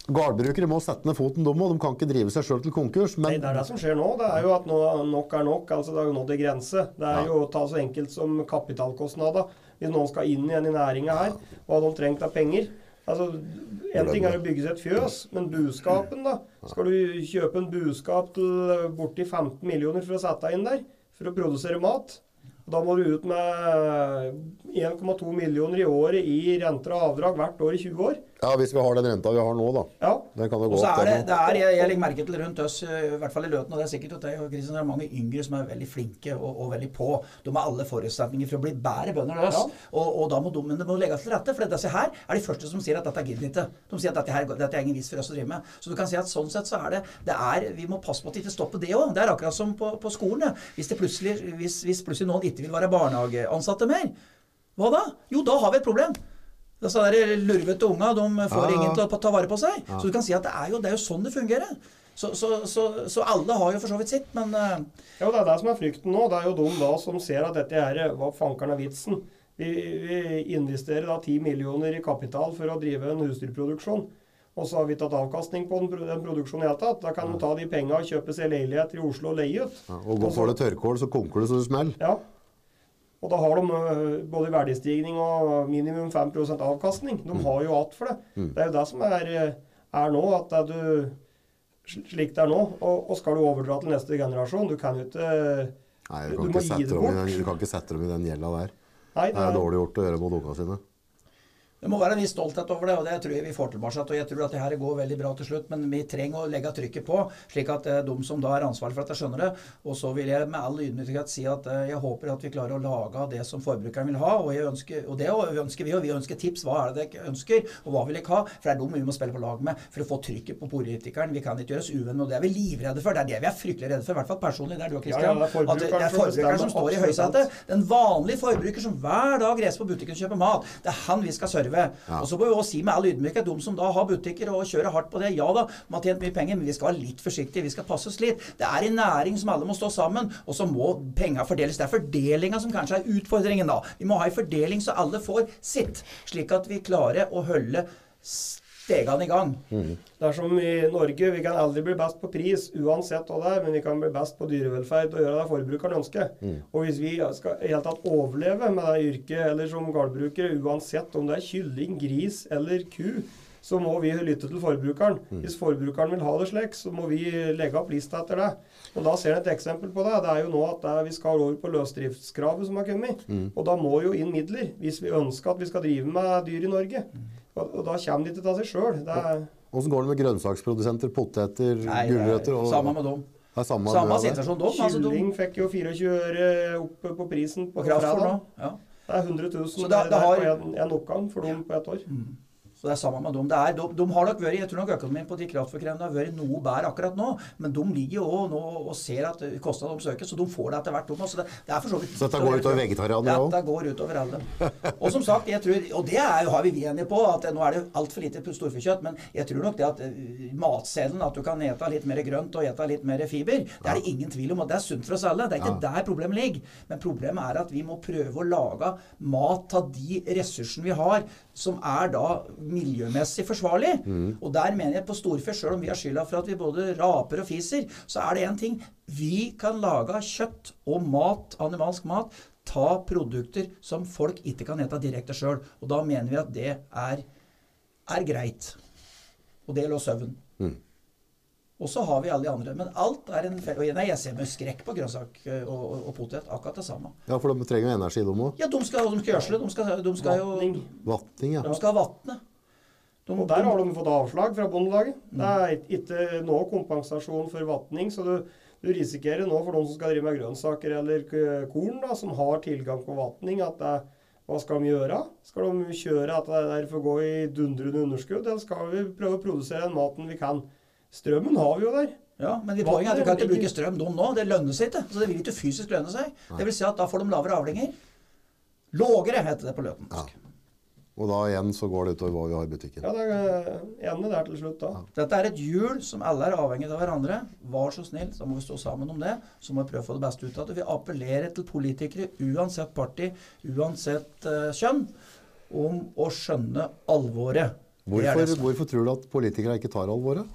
Gårdbrukere må sette ned foten, de og De kan ikke drive seg sjøl til konkurs. Nei, det er det som skjer nå. Det er jo at nå, nok er nok. altså Det har jo nådd en grense. Det er Ja. jo å ta så enkelt som kapitalkostnader. Hvis noen skal inn igjen i næringa her, hva de trengt av penger. Altså, En ting er å bygge seg et fjøs, men buskapen, da? Skal du kjøpe en buskap til eh, borti 15 millioner for å sette inn der? For å produsere mat? Da må du ut med 1,2 millioner i året i renter og avdrag hvert år i 20 år. Ja, hvis vi har den renta vi har nå, da. Ja. Den kan jo gå opp. er det, det er, jeg, jeg legger merke til rundt oss, eh, i hvert fall i Løten, og det er sikkert hos deg og Kristian, det er mange yngre som er veldig flinke og, og veldig på. De har alle forutsetninger for å bli bedre bønder enn oss. Ja. Og, og da må de, men må legge til rette, for disse her er de første som sier at dette gidder ikke. De sier at dette, her, dette er ingen vits for oss å drive med. Så du kan si at sånn sett så er det, det er, Vi må passe på at det ikke stopper det òg. Det er akkurat som på, på skolen. Hvis, det plutselig, hvis, hvis plutselig noen ikke vil være barnehageansatte mer, hva da? Jo, da har vi et problem. Disse de lurvete unga de får ja. ingen til å ta vare på seg. Så du kan si at det er jo, det er jo sånn det fungerer. Så, så, så, så alle har jo for så vidt sitt, men uh... Ja, det er det som er frykten nå. Det er jo de da som ser at dette er hva fankeren er vitsen. Vi, vi investerer da 10 millioner i kapital for å drive en husdyrproduksjon. Og så har vi tatt avkastning på den, den produksjonen i hele tatt. Da kan du ta de penga og kjøpe seg leilighet i Oslo og leie ut. Ja, og går får det tørrkål, så konker det så det smeller. Ja. Og da har de øh, både verdistigning og minimum 5% avkastning. De har jo alt for det. Det er jo det som er, øh, er nå, at det er du slik det er nå. Og, og skal du overdra til neste generasjon Du kan jo ikke Nei, du Du kan, må gi det bort. den, du kan ikke sette dem i den gjelda der. Nei, Det er dårlig gjort å gjøre mot ungene sine. Det må være en viss stolthet over det, og det tror jeg vi får tilbake. Og jeg tror at det her går veldig bra til slutt, men vi trenger å legge trykket på, slik at eh, de som da er ansvarlig for dette, skjønner det. Og så vil jeg med all ydmykhet si at eh, jeg håper at vi klarer å lage det som forbrukeren vil ha. Og, jeg ønsker, og det ønsker vi, og vi ønsker tips. Hva er det dere ønsker, og hva vil dere ha? For det er dem vi må spille på lag med for å få trykket på politikeren. Vi kan ikke gjøre oss uvenn med, og det er vi livredde for. Det er det vi er fryktelig redde for, i hvert fall personlig. Det er du og Ja, ja, det er at det er forbrukeren som står i høysetet. Den vanlige forbruker som hver dag reiser på butikken og kjøper mat. Det er han vi skal serve. Og så må vi også si med all ydmykhet, de som da har butikker og kjører hardt på det, ja da, de har tjent mye penger, men vi skal være litt forsiktige. Vi skal passe oss litt. Det er en næring som alle må stå sammen, og så må penga fordeles. Det er fordelinga som kanskje er utfordringen da. Vi må ha en fordeling så alle får sitt, slik at vi klarer å holde stegene i gang. Det er som i Norge, vi kan aldri bli best på pris uansett hva det er, men vi kan bli best på dyrevelferd og gjøre det forbrukeren ønsker. Og hvis vi skal i hele tatt overleve med det yrket, eller som gårdbrukere, uansett om det er kylling, gris eller ku, så må vi lytte til forbrukeren. Hvis forbrukeren vil ha det slik, så må vi legge opp lista etter det. Og Da ser en et eksempel på det. Det er jo nå at det er, vi skal over på løsdriftskravet som har kommet. Og da må jo inn midler, hvis vi ønsker at vi skal drive med dyr i Norge. Og, og da kommer det ikke av seg sjøl. Åssen går det med grønnsaksprodusenter, poteter, gulrøtter? er og- samme med dem. Det er samme, Samme situasjon dom. Altså, Kylling fikk jo 24 øre opp på prisen på på fredag. Ja. Det er 100 000 Så det- det har- på en, en oppgang for dem på ett år. Så det er samme med dem. Det er, de, de har nok vært, Jeg tror nok økonomien på de kraftforkrevende har vært noe bedre akkurat nå. Men de ligger jo nå og ser at kostnadene de søker, så de får det etter hvert. de også. Så det, det er for så vidt Så dette går utover vegetarianere òg? Dette går utover alle. Og som sagt, jeg tror, og det er, har vi vi enige på, at nå er det altfor lite storfekjøtt. Men jeg tror nok det at matseddelen, at du kan ete litt mer grønt og ete litt mer fiber, det er det ingen tvil om. og Det er sunt for oss alle. Det er ikke der problemet ligger. Men problemet er at vi må prøve å lage mat av de ressursene vi har, som er da miljømessig forsvarlig. Og der mener jeg på storfe, sjøl om vi har skylda for at vi både raper og fiser, så er det én ting. Vi kan lage kjøtt og mat, animalsk mat, ta produkter som folk ikke kan ete direkte sjøl. Og da mener vi at det er, er greit. Og det lå søvn. sauen. Og så har vi alle de andre. Men alt er en fe- Nei, jeg ser med skrekk på grønnsak eh, og, og, og potet. Akkurat det samme. Ja, for de trenger jo energi, de òg. Ja, de skal, de skal gjødsle. De skal, de skal jo Vatning. Ja. De skal ha vannet. De, Og der har de fått avslag fra Bondelaget. Det er ikke- noe kompensasjon for vatning, så du, du risikerer nå for noen som skal drive med grønnsaker eller korn, da, som har tilgang på vatning, at det, hva skal de gjøre? Skal de kjøre at det der får gå i dundrende underskudd, eller skal vi prøve å produsere den maten vi kan? Strømmen har vi jo der. ja, men vi poenget er at du kan ikke bruke strøm de nå. Det lønner seg ikke. Så det vil ikke fysisk lønne seg. Det vil si at da får de lavere avlinger. Lågere, heter det på løtensk. Og da igjen så går det utover hva vi har i butikken. Ja, det er ende der til slutt, da. Dette er et hjul som alle er avhengig av hverandre. Vær så snill, så må vi stå sammen om det. Så må vi prøve å få det beste ut av det. Vi appellerer til politikere, uansett parti, uansett uh, kjønn, om å skjønne alvoret. Hvorfor, hvorfor tror du at politikere ikke tar alvoret?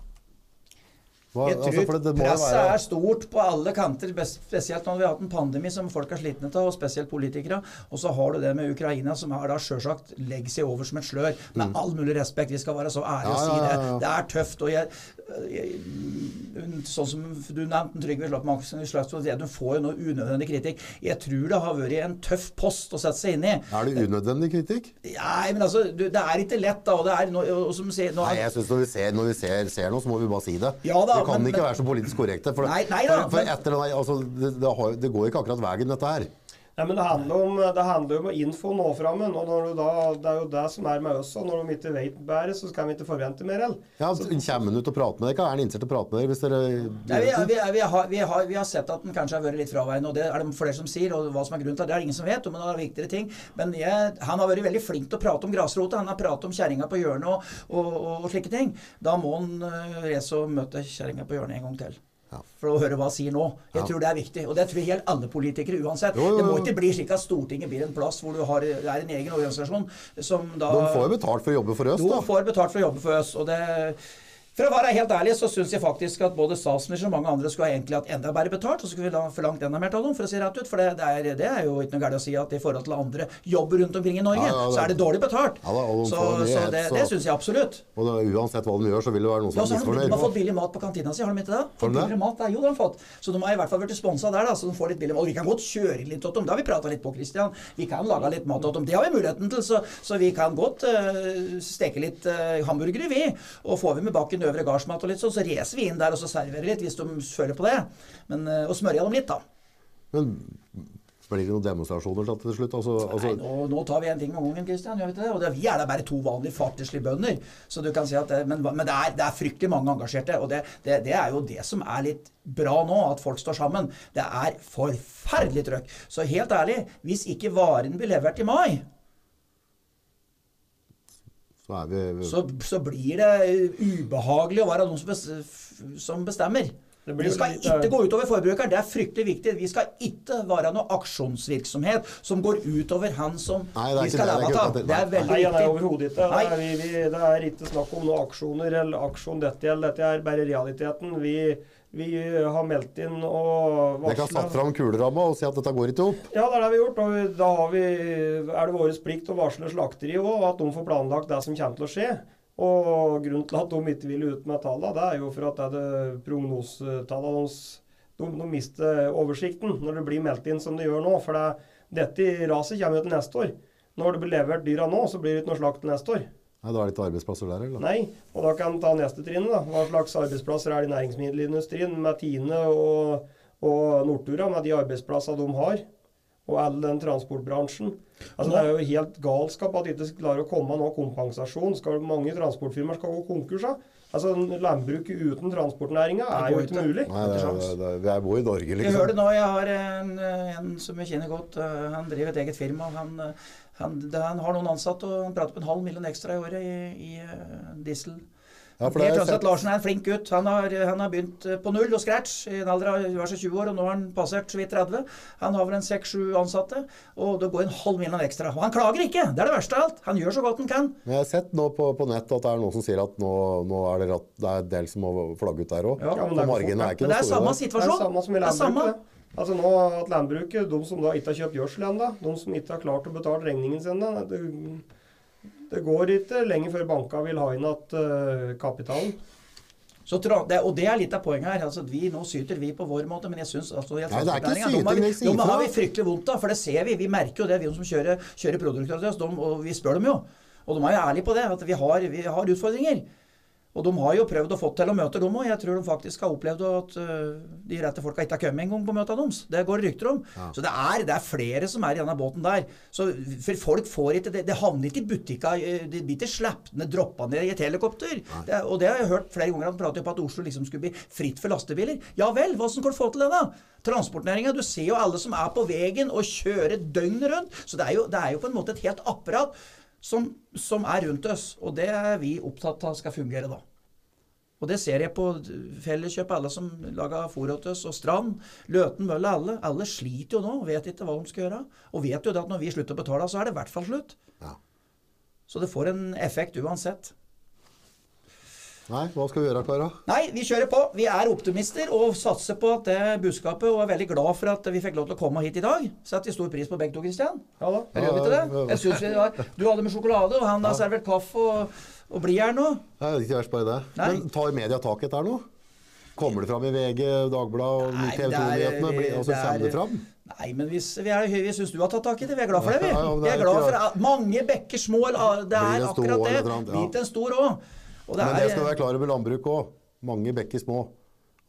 Hva, Jeg tror altså, det, det presset være er stort på alle kanter, spesielt når vi har hatt en pandemi som folk er slitne av, og spesielt politikere. Og så har du det med Ukraina, som har da sjølsagt legger seg over som et slør. Med all mulig respekt, vi skal være så ærlige og Mm. Si det. ja, ja. Det er tøft. og jeg Sånn som du nevnte, Trygve Slagsvold Vedum får jo noe unødvendig kritikk. Jeg tror det har vært en tøff post å sette seg inn i. Er det unødvendig kritikk? Nei, men altså, du, det er ikke lett, da. Og det er og som sier, nå, Nei, jeg synes når vi ser, når vi ser, ser noe, så må vi bare si det. Ja da, vi kan men- ikke men- være så politisk korrekte. For, Nei, nei da, for, for etter altså, det, det, har, det går ikke akkurat veien, dette her. Nei, men det handler om, det handler om å info nå fram. Og når du da, det er jo det som er med oss. Og når de ikke vet bedre, så skal vi ikke forvente mer. Eller? Ja, Kommer han ut og prater med dere? Er han innstilt til å prate med dere? hvis dere Nei, vi, vi, vi, har, vi, har, vi har sett at den kanskje har vært litt fraværende, og det er det flere som sier. og hva som er grunnen til det, det er ingen som vet, men det er viktigere ting. Men jeg, han har vært veldig flink til å prate om grasrota. Han har pratet om kjerringa på hjørnet og, og, og, og slike ting. Da må han uh, reise og møte kjerringa på hjørnet en gang til. For å høre hva han sier nå. Jeg tror det er viktig. Og det tror jeg gjelder alle politikere uansett. Jo, jo, Det må ikke bli slik at Stortinget blir en plass hvor du har, er en egen organisasjon som da De får jo betalt for å jobbe for oss, da. De får betalt for å jobbe for oss. Og det, for å være helt ærlig så syns jeg faktisk at både statsministeren og mange andre skulle ha egentlig hatt enda bedre betalt. Og så skulle vi da forlangt enda mer av dem, for å si rett ut. For det, det, er, det er jo ikke noe galt å si at i forhold til andre jobber rundt omkring i Norge, Ja, ja, det- så er det dårlig betalt. Ja så mye så det, det syns jeg absolutt. Og uansett hva de gjør, så vil det være noen som så er har de, har fått billig mat på kantina si, har de ikke det? Fått de det? billigere mat, det er jo de har fått. Så de har i hvert fall blitt sponsa der, da, så de får litt billig mat. Og vi kan godt kjøre litt til dem. Det har vi prata litt på, Christian. Vi kan lage litt mat til dem. Det har vi muligheten til, så, så vi kan godt uh, steke litt uh, hamburgere, vi. Og får vi med bakken øvre gardsmat og litt sånn, så racer vi inn der og så serverer litt hvis de føler på det. Men, eh, og smørja dem litt, da. Men blir det noen demonstrasjoner til slutt? Altså, altså, Nei, nå, nå tar vi en ting om gangen, Christian. Gjør vi ikke det? Og det, vi er da bare to vanlige farterslige bønder. Så du kan si at det, men men det, er, det er fryktelig mange engasjerte. Og det, det, det er jo det som er litt bra nå, at folk står sammen. Det er forferdelig trøkk. Så helt ærlig, hvis ikke varen blir levert i mai, så er vi så, så blir det ubehagelig å være noen som, bestemmer. Det Det skal litt, ikke gå utover forbrukeren. Det er fryktelig viktig. Vi skal ikke være noe aksjonsvirksomhet som går utover han som Nei, vi skal leve av. det. Det er veldig Nei, nei, overhodet ikke. Det er, vi, vi, det er ikke snakk om noen aksjoner eller aksjon dette gjelder. dette er bare realiteten. Vi, vi har meldt inn og Dere har satt fram kuleramma og si at dette går ikke opp. Ja, det er det vi har gjort. Og da har vi, er det vår plikt å varsle slakteriet òg, at de får planlagt det som kommer til å skje. Og grunnen til at de ikke vil ut med tallene, det er jo for at det er prognosetallene deres de, de mister oversikten når det blir meldt inn som det gjør nå. For det, dette raset kommer jo til neste år. Når det blir levert dyra nå, så blir det ikke noe slakt neste år. Nei, det ikke arbeidsplasser der, eller? Nei, og da kan en ta neste trinnet. da. Hva slags arbeidsplasser er det i næringsmiddelindustrien med Tine og, og Nortura, med de arbeidsplassene de har? Og all den transportbransjen. Altså Det er jo helt galskap at de ikke klarer å komme med noe kompensasjon. Skal Mange transportfirmaer skal gå konkurs. da. Altså Landbruket uten transportnæringa er jo ikke mulig. Nei, det, det, vi er bor i Norge, Jeg liksom. hører det nå, jeg har en, en som jeg kjenner godt. eh, Han driver et eget firma. Han, eh, han, han har noen ansatte, og han prater på en halv million ekstra i året i, i eh, diesel. Ja, for det er sett- Larsen er en flink gutt. Han har, han har begynt eh, på null og scratch i en alder av hva er 20 år, og nå har han passert så vidt 30. Han har vel en 6-7 ansatte, og det går en halv million ekstra. Og han klager ikke! Det er det verste av alt. Han gjør så godt han kan. Men jeg har sett nå på, på nett at det er noen som sier at nå, nå er det, ratt, det er en del som må flagge ut der òg. Ja, men det er ikke noe er Men det er samme situasjon. Det er samme som i Det er samme. landbruket. Altså nå at landbruket, De som da ikke har kjøpt gjødsel ennå, de som ikke har klart å betale regningen sin da, det, går ikke lenge før banka vil ha inn igjen kapitalen. Så det, og det er litt av poenget her. altså vi, Nå syter vi på vår måte, men jeg syns altså, Nei, det er ikke syting, de har vi- det er si de har vi fryktelig vondt av, for det ser vi. Vi merker jo det, vi som kjører, kjører produkter oss, og vi spør dem jo. Og de er jo ærlige på det, at vi har, vi har utfordringer. Og de har jo prøvd å få til å møte dem òg. Jeg tror de faktisk har opplevd at øh, de rette folka ikke har kommet engang på møta deres. Det går rykter om. Så det er, det er flere som er i denne båten der. Så for folk får ikke Det, det havner ikke i butikka. De Det blir ikke sluppet ned, droppa ned i et helikopter. Det, og det har jeg hørt flere ganger. Han prater jo på at Oslo liksom skulle bli fritt for lastebiler. Ja vel, hvordan kan du få til det, da? Transportnæringa. Du ser jo alle som er på veien og kjører døgnet rundt. Så det er jo, det er jo på en måte et helt apparat som, som er rundt oss. Og det er vi opptatt av skal fungere, da. Og det ser jeg på Felleskjøp, alle som lager fôr til oss, og Strand, Løten, Mølle, alle. Alle sliter jo nå og vet ikke hva de skal gjøre. Og vet jo det at når vi slutter å betale, så er det i hvert fall slutt. Ja. Så det får en effekt uansett. Nei, hva skal vi gjøre, Kara? Nei, vi kjører på. Vi er optimister og satser på at det budskapet, og er veldig glad for at vi fikk lov til å komme hit i dag. Setter stor pris på begge to, Kristian. Ja da. Gjør vi ikke det? Jeg synes vi var, Du hadde med sjokolade, og han har servert kaffe og, og her nå. Nei, det er ikke verst bare det. Nei. Men tar media tak i dette nå? Kommer det fram i VG, Dagbladet og TV det er- 2-nyhetene? og Altså, det er- kommer det fram? Nei, men hvis, vi, er, vi syns du har tatt tak i det. Vi er glad for det, vi. Ja, ja, det er vi er glad for at mange bekker små. Det er akkurat det. Blir til en stor òg. Men det skal du være klar over landbruk òg. Mange bekker små.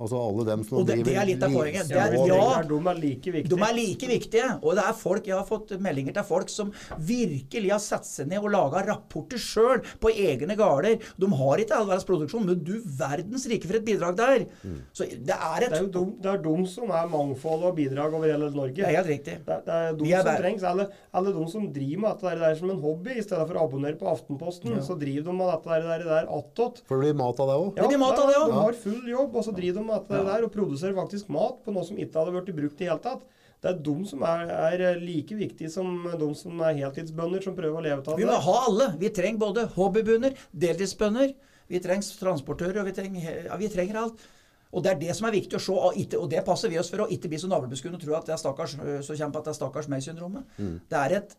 Altså alle dem som Og det- det er litt av poenget. Det er- ja. de er, like viktige. De er like viktige. Og det er folk, jeg har fått meldinger til folk som virkelig har satt seg ned og laga rapporter sjøl på egne gårder. De har ikke all verdens produksjon, men du verdens rike for et bidrag der. Så det er Det er jo et de, det er de som er mangfold og bidrag over hele Norge. Det er helt riktig. Det er, det er de som bare- trengs. Eller, alle de som driver med dette der som en hobby, i stedet for å abonnere på Aftenposten, så driver de med dette der, der attåt. For det blir mat av det òg. Det blir mat av det, ja. De har full jobb, og så driver de med dette der og produserer faktisk mat på noe som ikke hadde blitt brukt i hele tatt. Det er de som er, er like viktige som de som er heltidsbønder som prøver å leve av Vi må ha alle. Vi trenger både hobbybønder, deltidsbønder, vi trenger transportører, og vi trenger, ja, vi trenger alt. Og det er det som er viktig å se, og, ikke, og det passer vi oss for å ikke bli så navlebeskuende og tro at det er stakkars, øh, så kjempe at det er stakkars meg-syndromet. Det er et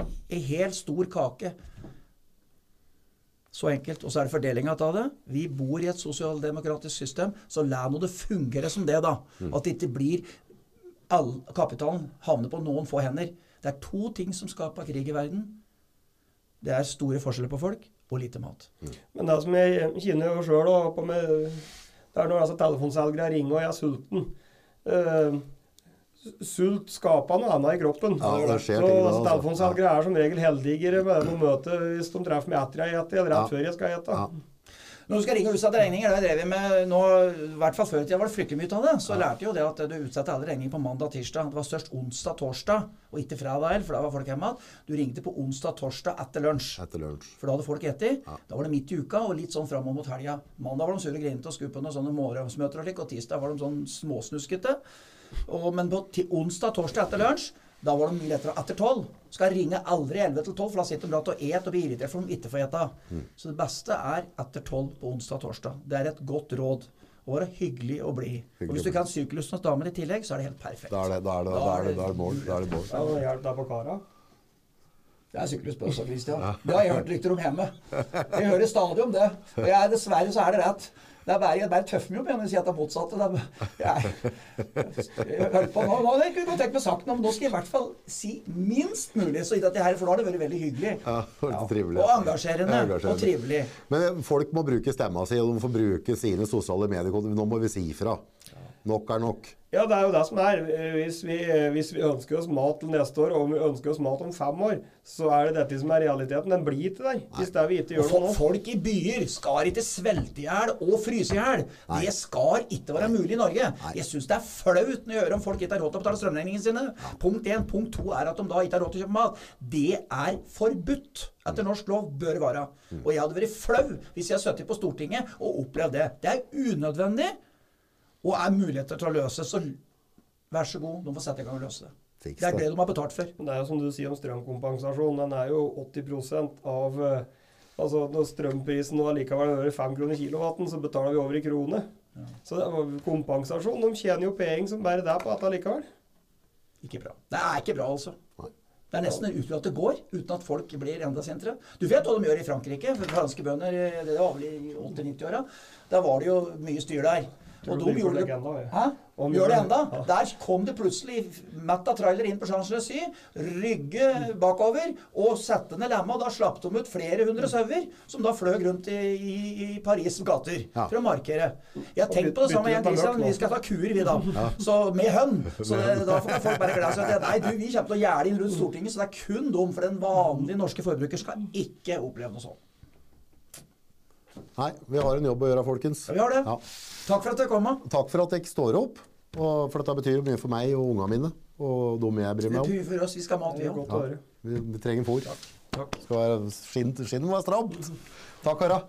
en helt stor kake. Så enkelt. Og så er det fordelinga av det. Vi bor i et sosialdemokratisk system, så la nå det fungere som det, da. At det ikke blir all kapitalen havner på noen få hender. Det er to ting som skaper krig i verden. Det er store forskjeller på folk og lite mat. Men det som jeg kjenner jo sjøl Det er når altså telefonselgere ringer og jeg er sulten. Eh, sult skaper noe annet i kroppen. Ja, det skjer så da, altså, er som regel heldigere med det de møter hvis de treffer meg etter jeg spiser eller rett Ja. før jeg skal spise. Ja. Når du skal ringe og utsette regninger, det drev vi med nå, i hvert fall før i tida var det fryktelig mye av det. Så lærte jo det at du utsatte alle regninger på mandag tirsdag. Det var størst onsdag torsdag, og ikke fredag heller, for da var folk hjemme igjen. Du ringte på onsdag torsdag etter lunsj. Etter lunsj. For da hadde folk spist. Da var det midt i uka og litt sånn framover mot helga. Mandag var de sure og grinete og skulle på noen sånne morgensmøter og slik, og tirsdag var de sånn småsnuskete. Og, men på ti- onsdag, torsdag etter lunsj, da var det mye lettere etter tolv. Skal ringe aldri 11 til 12, for da sitter de bratt og et og blir irritert for de ikke får ete. Så det beste er etter tolv på onsdag og torsdag. Det er et godt råd. Å være hyggelig og blid. Og hvis du kan hos damer i tillegg, så er det helt perfekt. Da er det, da er det, da er det, da er det mål. Da er det mål. Ja, da hjelp deg på kara. Det er også, Christian. Det har jeg hørt rykter om hjemme. Jeg hører stadig om det. Og jeg, dessverre så er det rett. Det er bare, jeg bare tøffer meg opp igjen og sier at det er motsatte. Det er, på nå, nå jeg kunne tenkt meg sagt noe, men nå skal jeg i hvert fall si minst mulig. Så ikke at det her, for da har det vært veldig hyggelig. Ja, trivelig. Og engasjerende. Engasjerende. Og trivelig. Men folk må bruke stemma si, og de får bruke sine sosiale medier. Nå må vi si ifra. Nok er nok. Ja, det er jo det som er. Hvis vi, hvis vi ønsker oss mat til neste år, og vi ønsker oss mat om fem år, så er det dette som er realiteten. Den blir ikke der. Hvis det vi ikke gjør noe nå. folk i byer skal ikke svelte i hjel og fryse i hjel. Det skal ikke være mulig i Norge. Jeg syns det er flaut når jeg hører om folk ikke har råd til å betale strømregningene sine. Punkt én. Punkt to er at de da ikke har råd til å kjøpe mat. Det er forbudt. Etter norsk lov bør være. Og jeg hadde vært flau hvis jeg hadde sittet på Stortinget og opplevd det. Det er unødvendig, og er muligheter til å løse. Så vær så god, de får sette i gang og løse det. Fiks Det er det. de har betalt for. Det er jo som du sier om strømkompensasjon. Den er jo 80% av eh, Altså Når strømprisen nå allikevel er over 5 kroner kilowatten, så betaler vi over i krone. Så det var kompensasjon. De tjener jo penger som bare det på dette likevel. Ikke bra. Det er ikke bra, altså. Det er nesten uten at det går, uten at folk blir enda sintere. Du vet hva de gjør i Frankrike? For franske bønder, det var vel i 80-90-åra. Da var det jo mye styr der. Og de de gjorde det? Om Gjør det enda. Ja. Der kom det plutselig mett av trailer inn på Champs-Élysées, rygge bakover og sette ned lemma. Da slapp de ut flere hundre sauer, som da fløy rundt i, i, i Paris' gater Ja. for å markere. Jeg har tenkt på det samme, jeg, Christian. Vi skal ta kuer, vi da. Så med hønn. Så det, da får folk bare glede seg. til Nei, du, vi kommer til å gjerde inn rundt Stortinget, så det er kun dum. For den vanlige norske forbruker skal ikke oppleve noe sånt. Nei, vi har en jobb å gjøre, folkens. Ja, vi har det. Ja. Takk for at jeg kom. Takk for at jeg står opp. Og for dette betyr mye for meg og ungene mine. Og dem jeg bryr meg om. Det betyr for oss, vi skal ha mat, vi òg. Ja. Vi, trenger fôr. Skal være, skinn, skinn må være stramt. Takk, kara.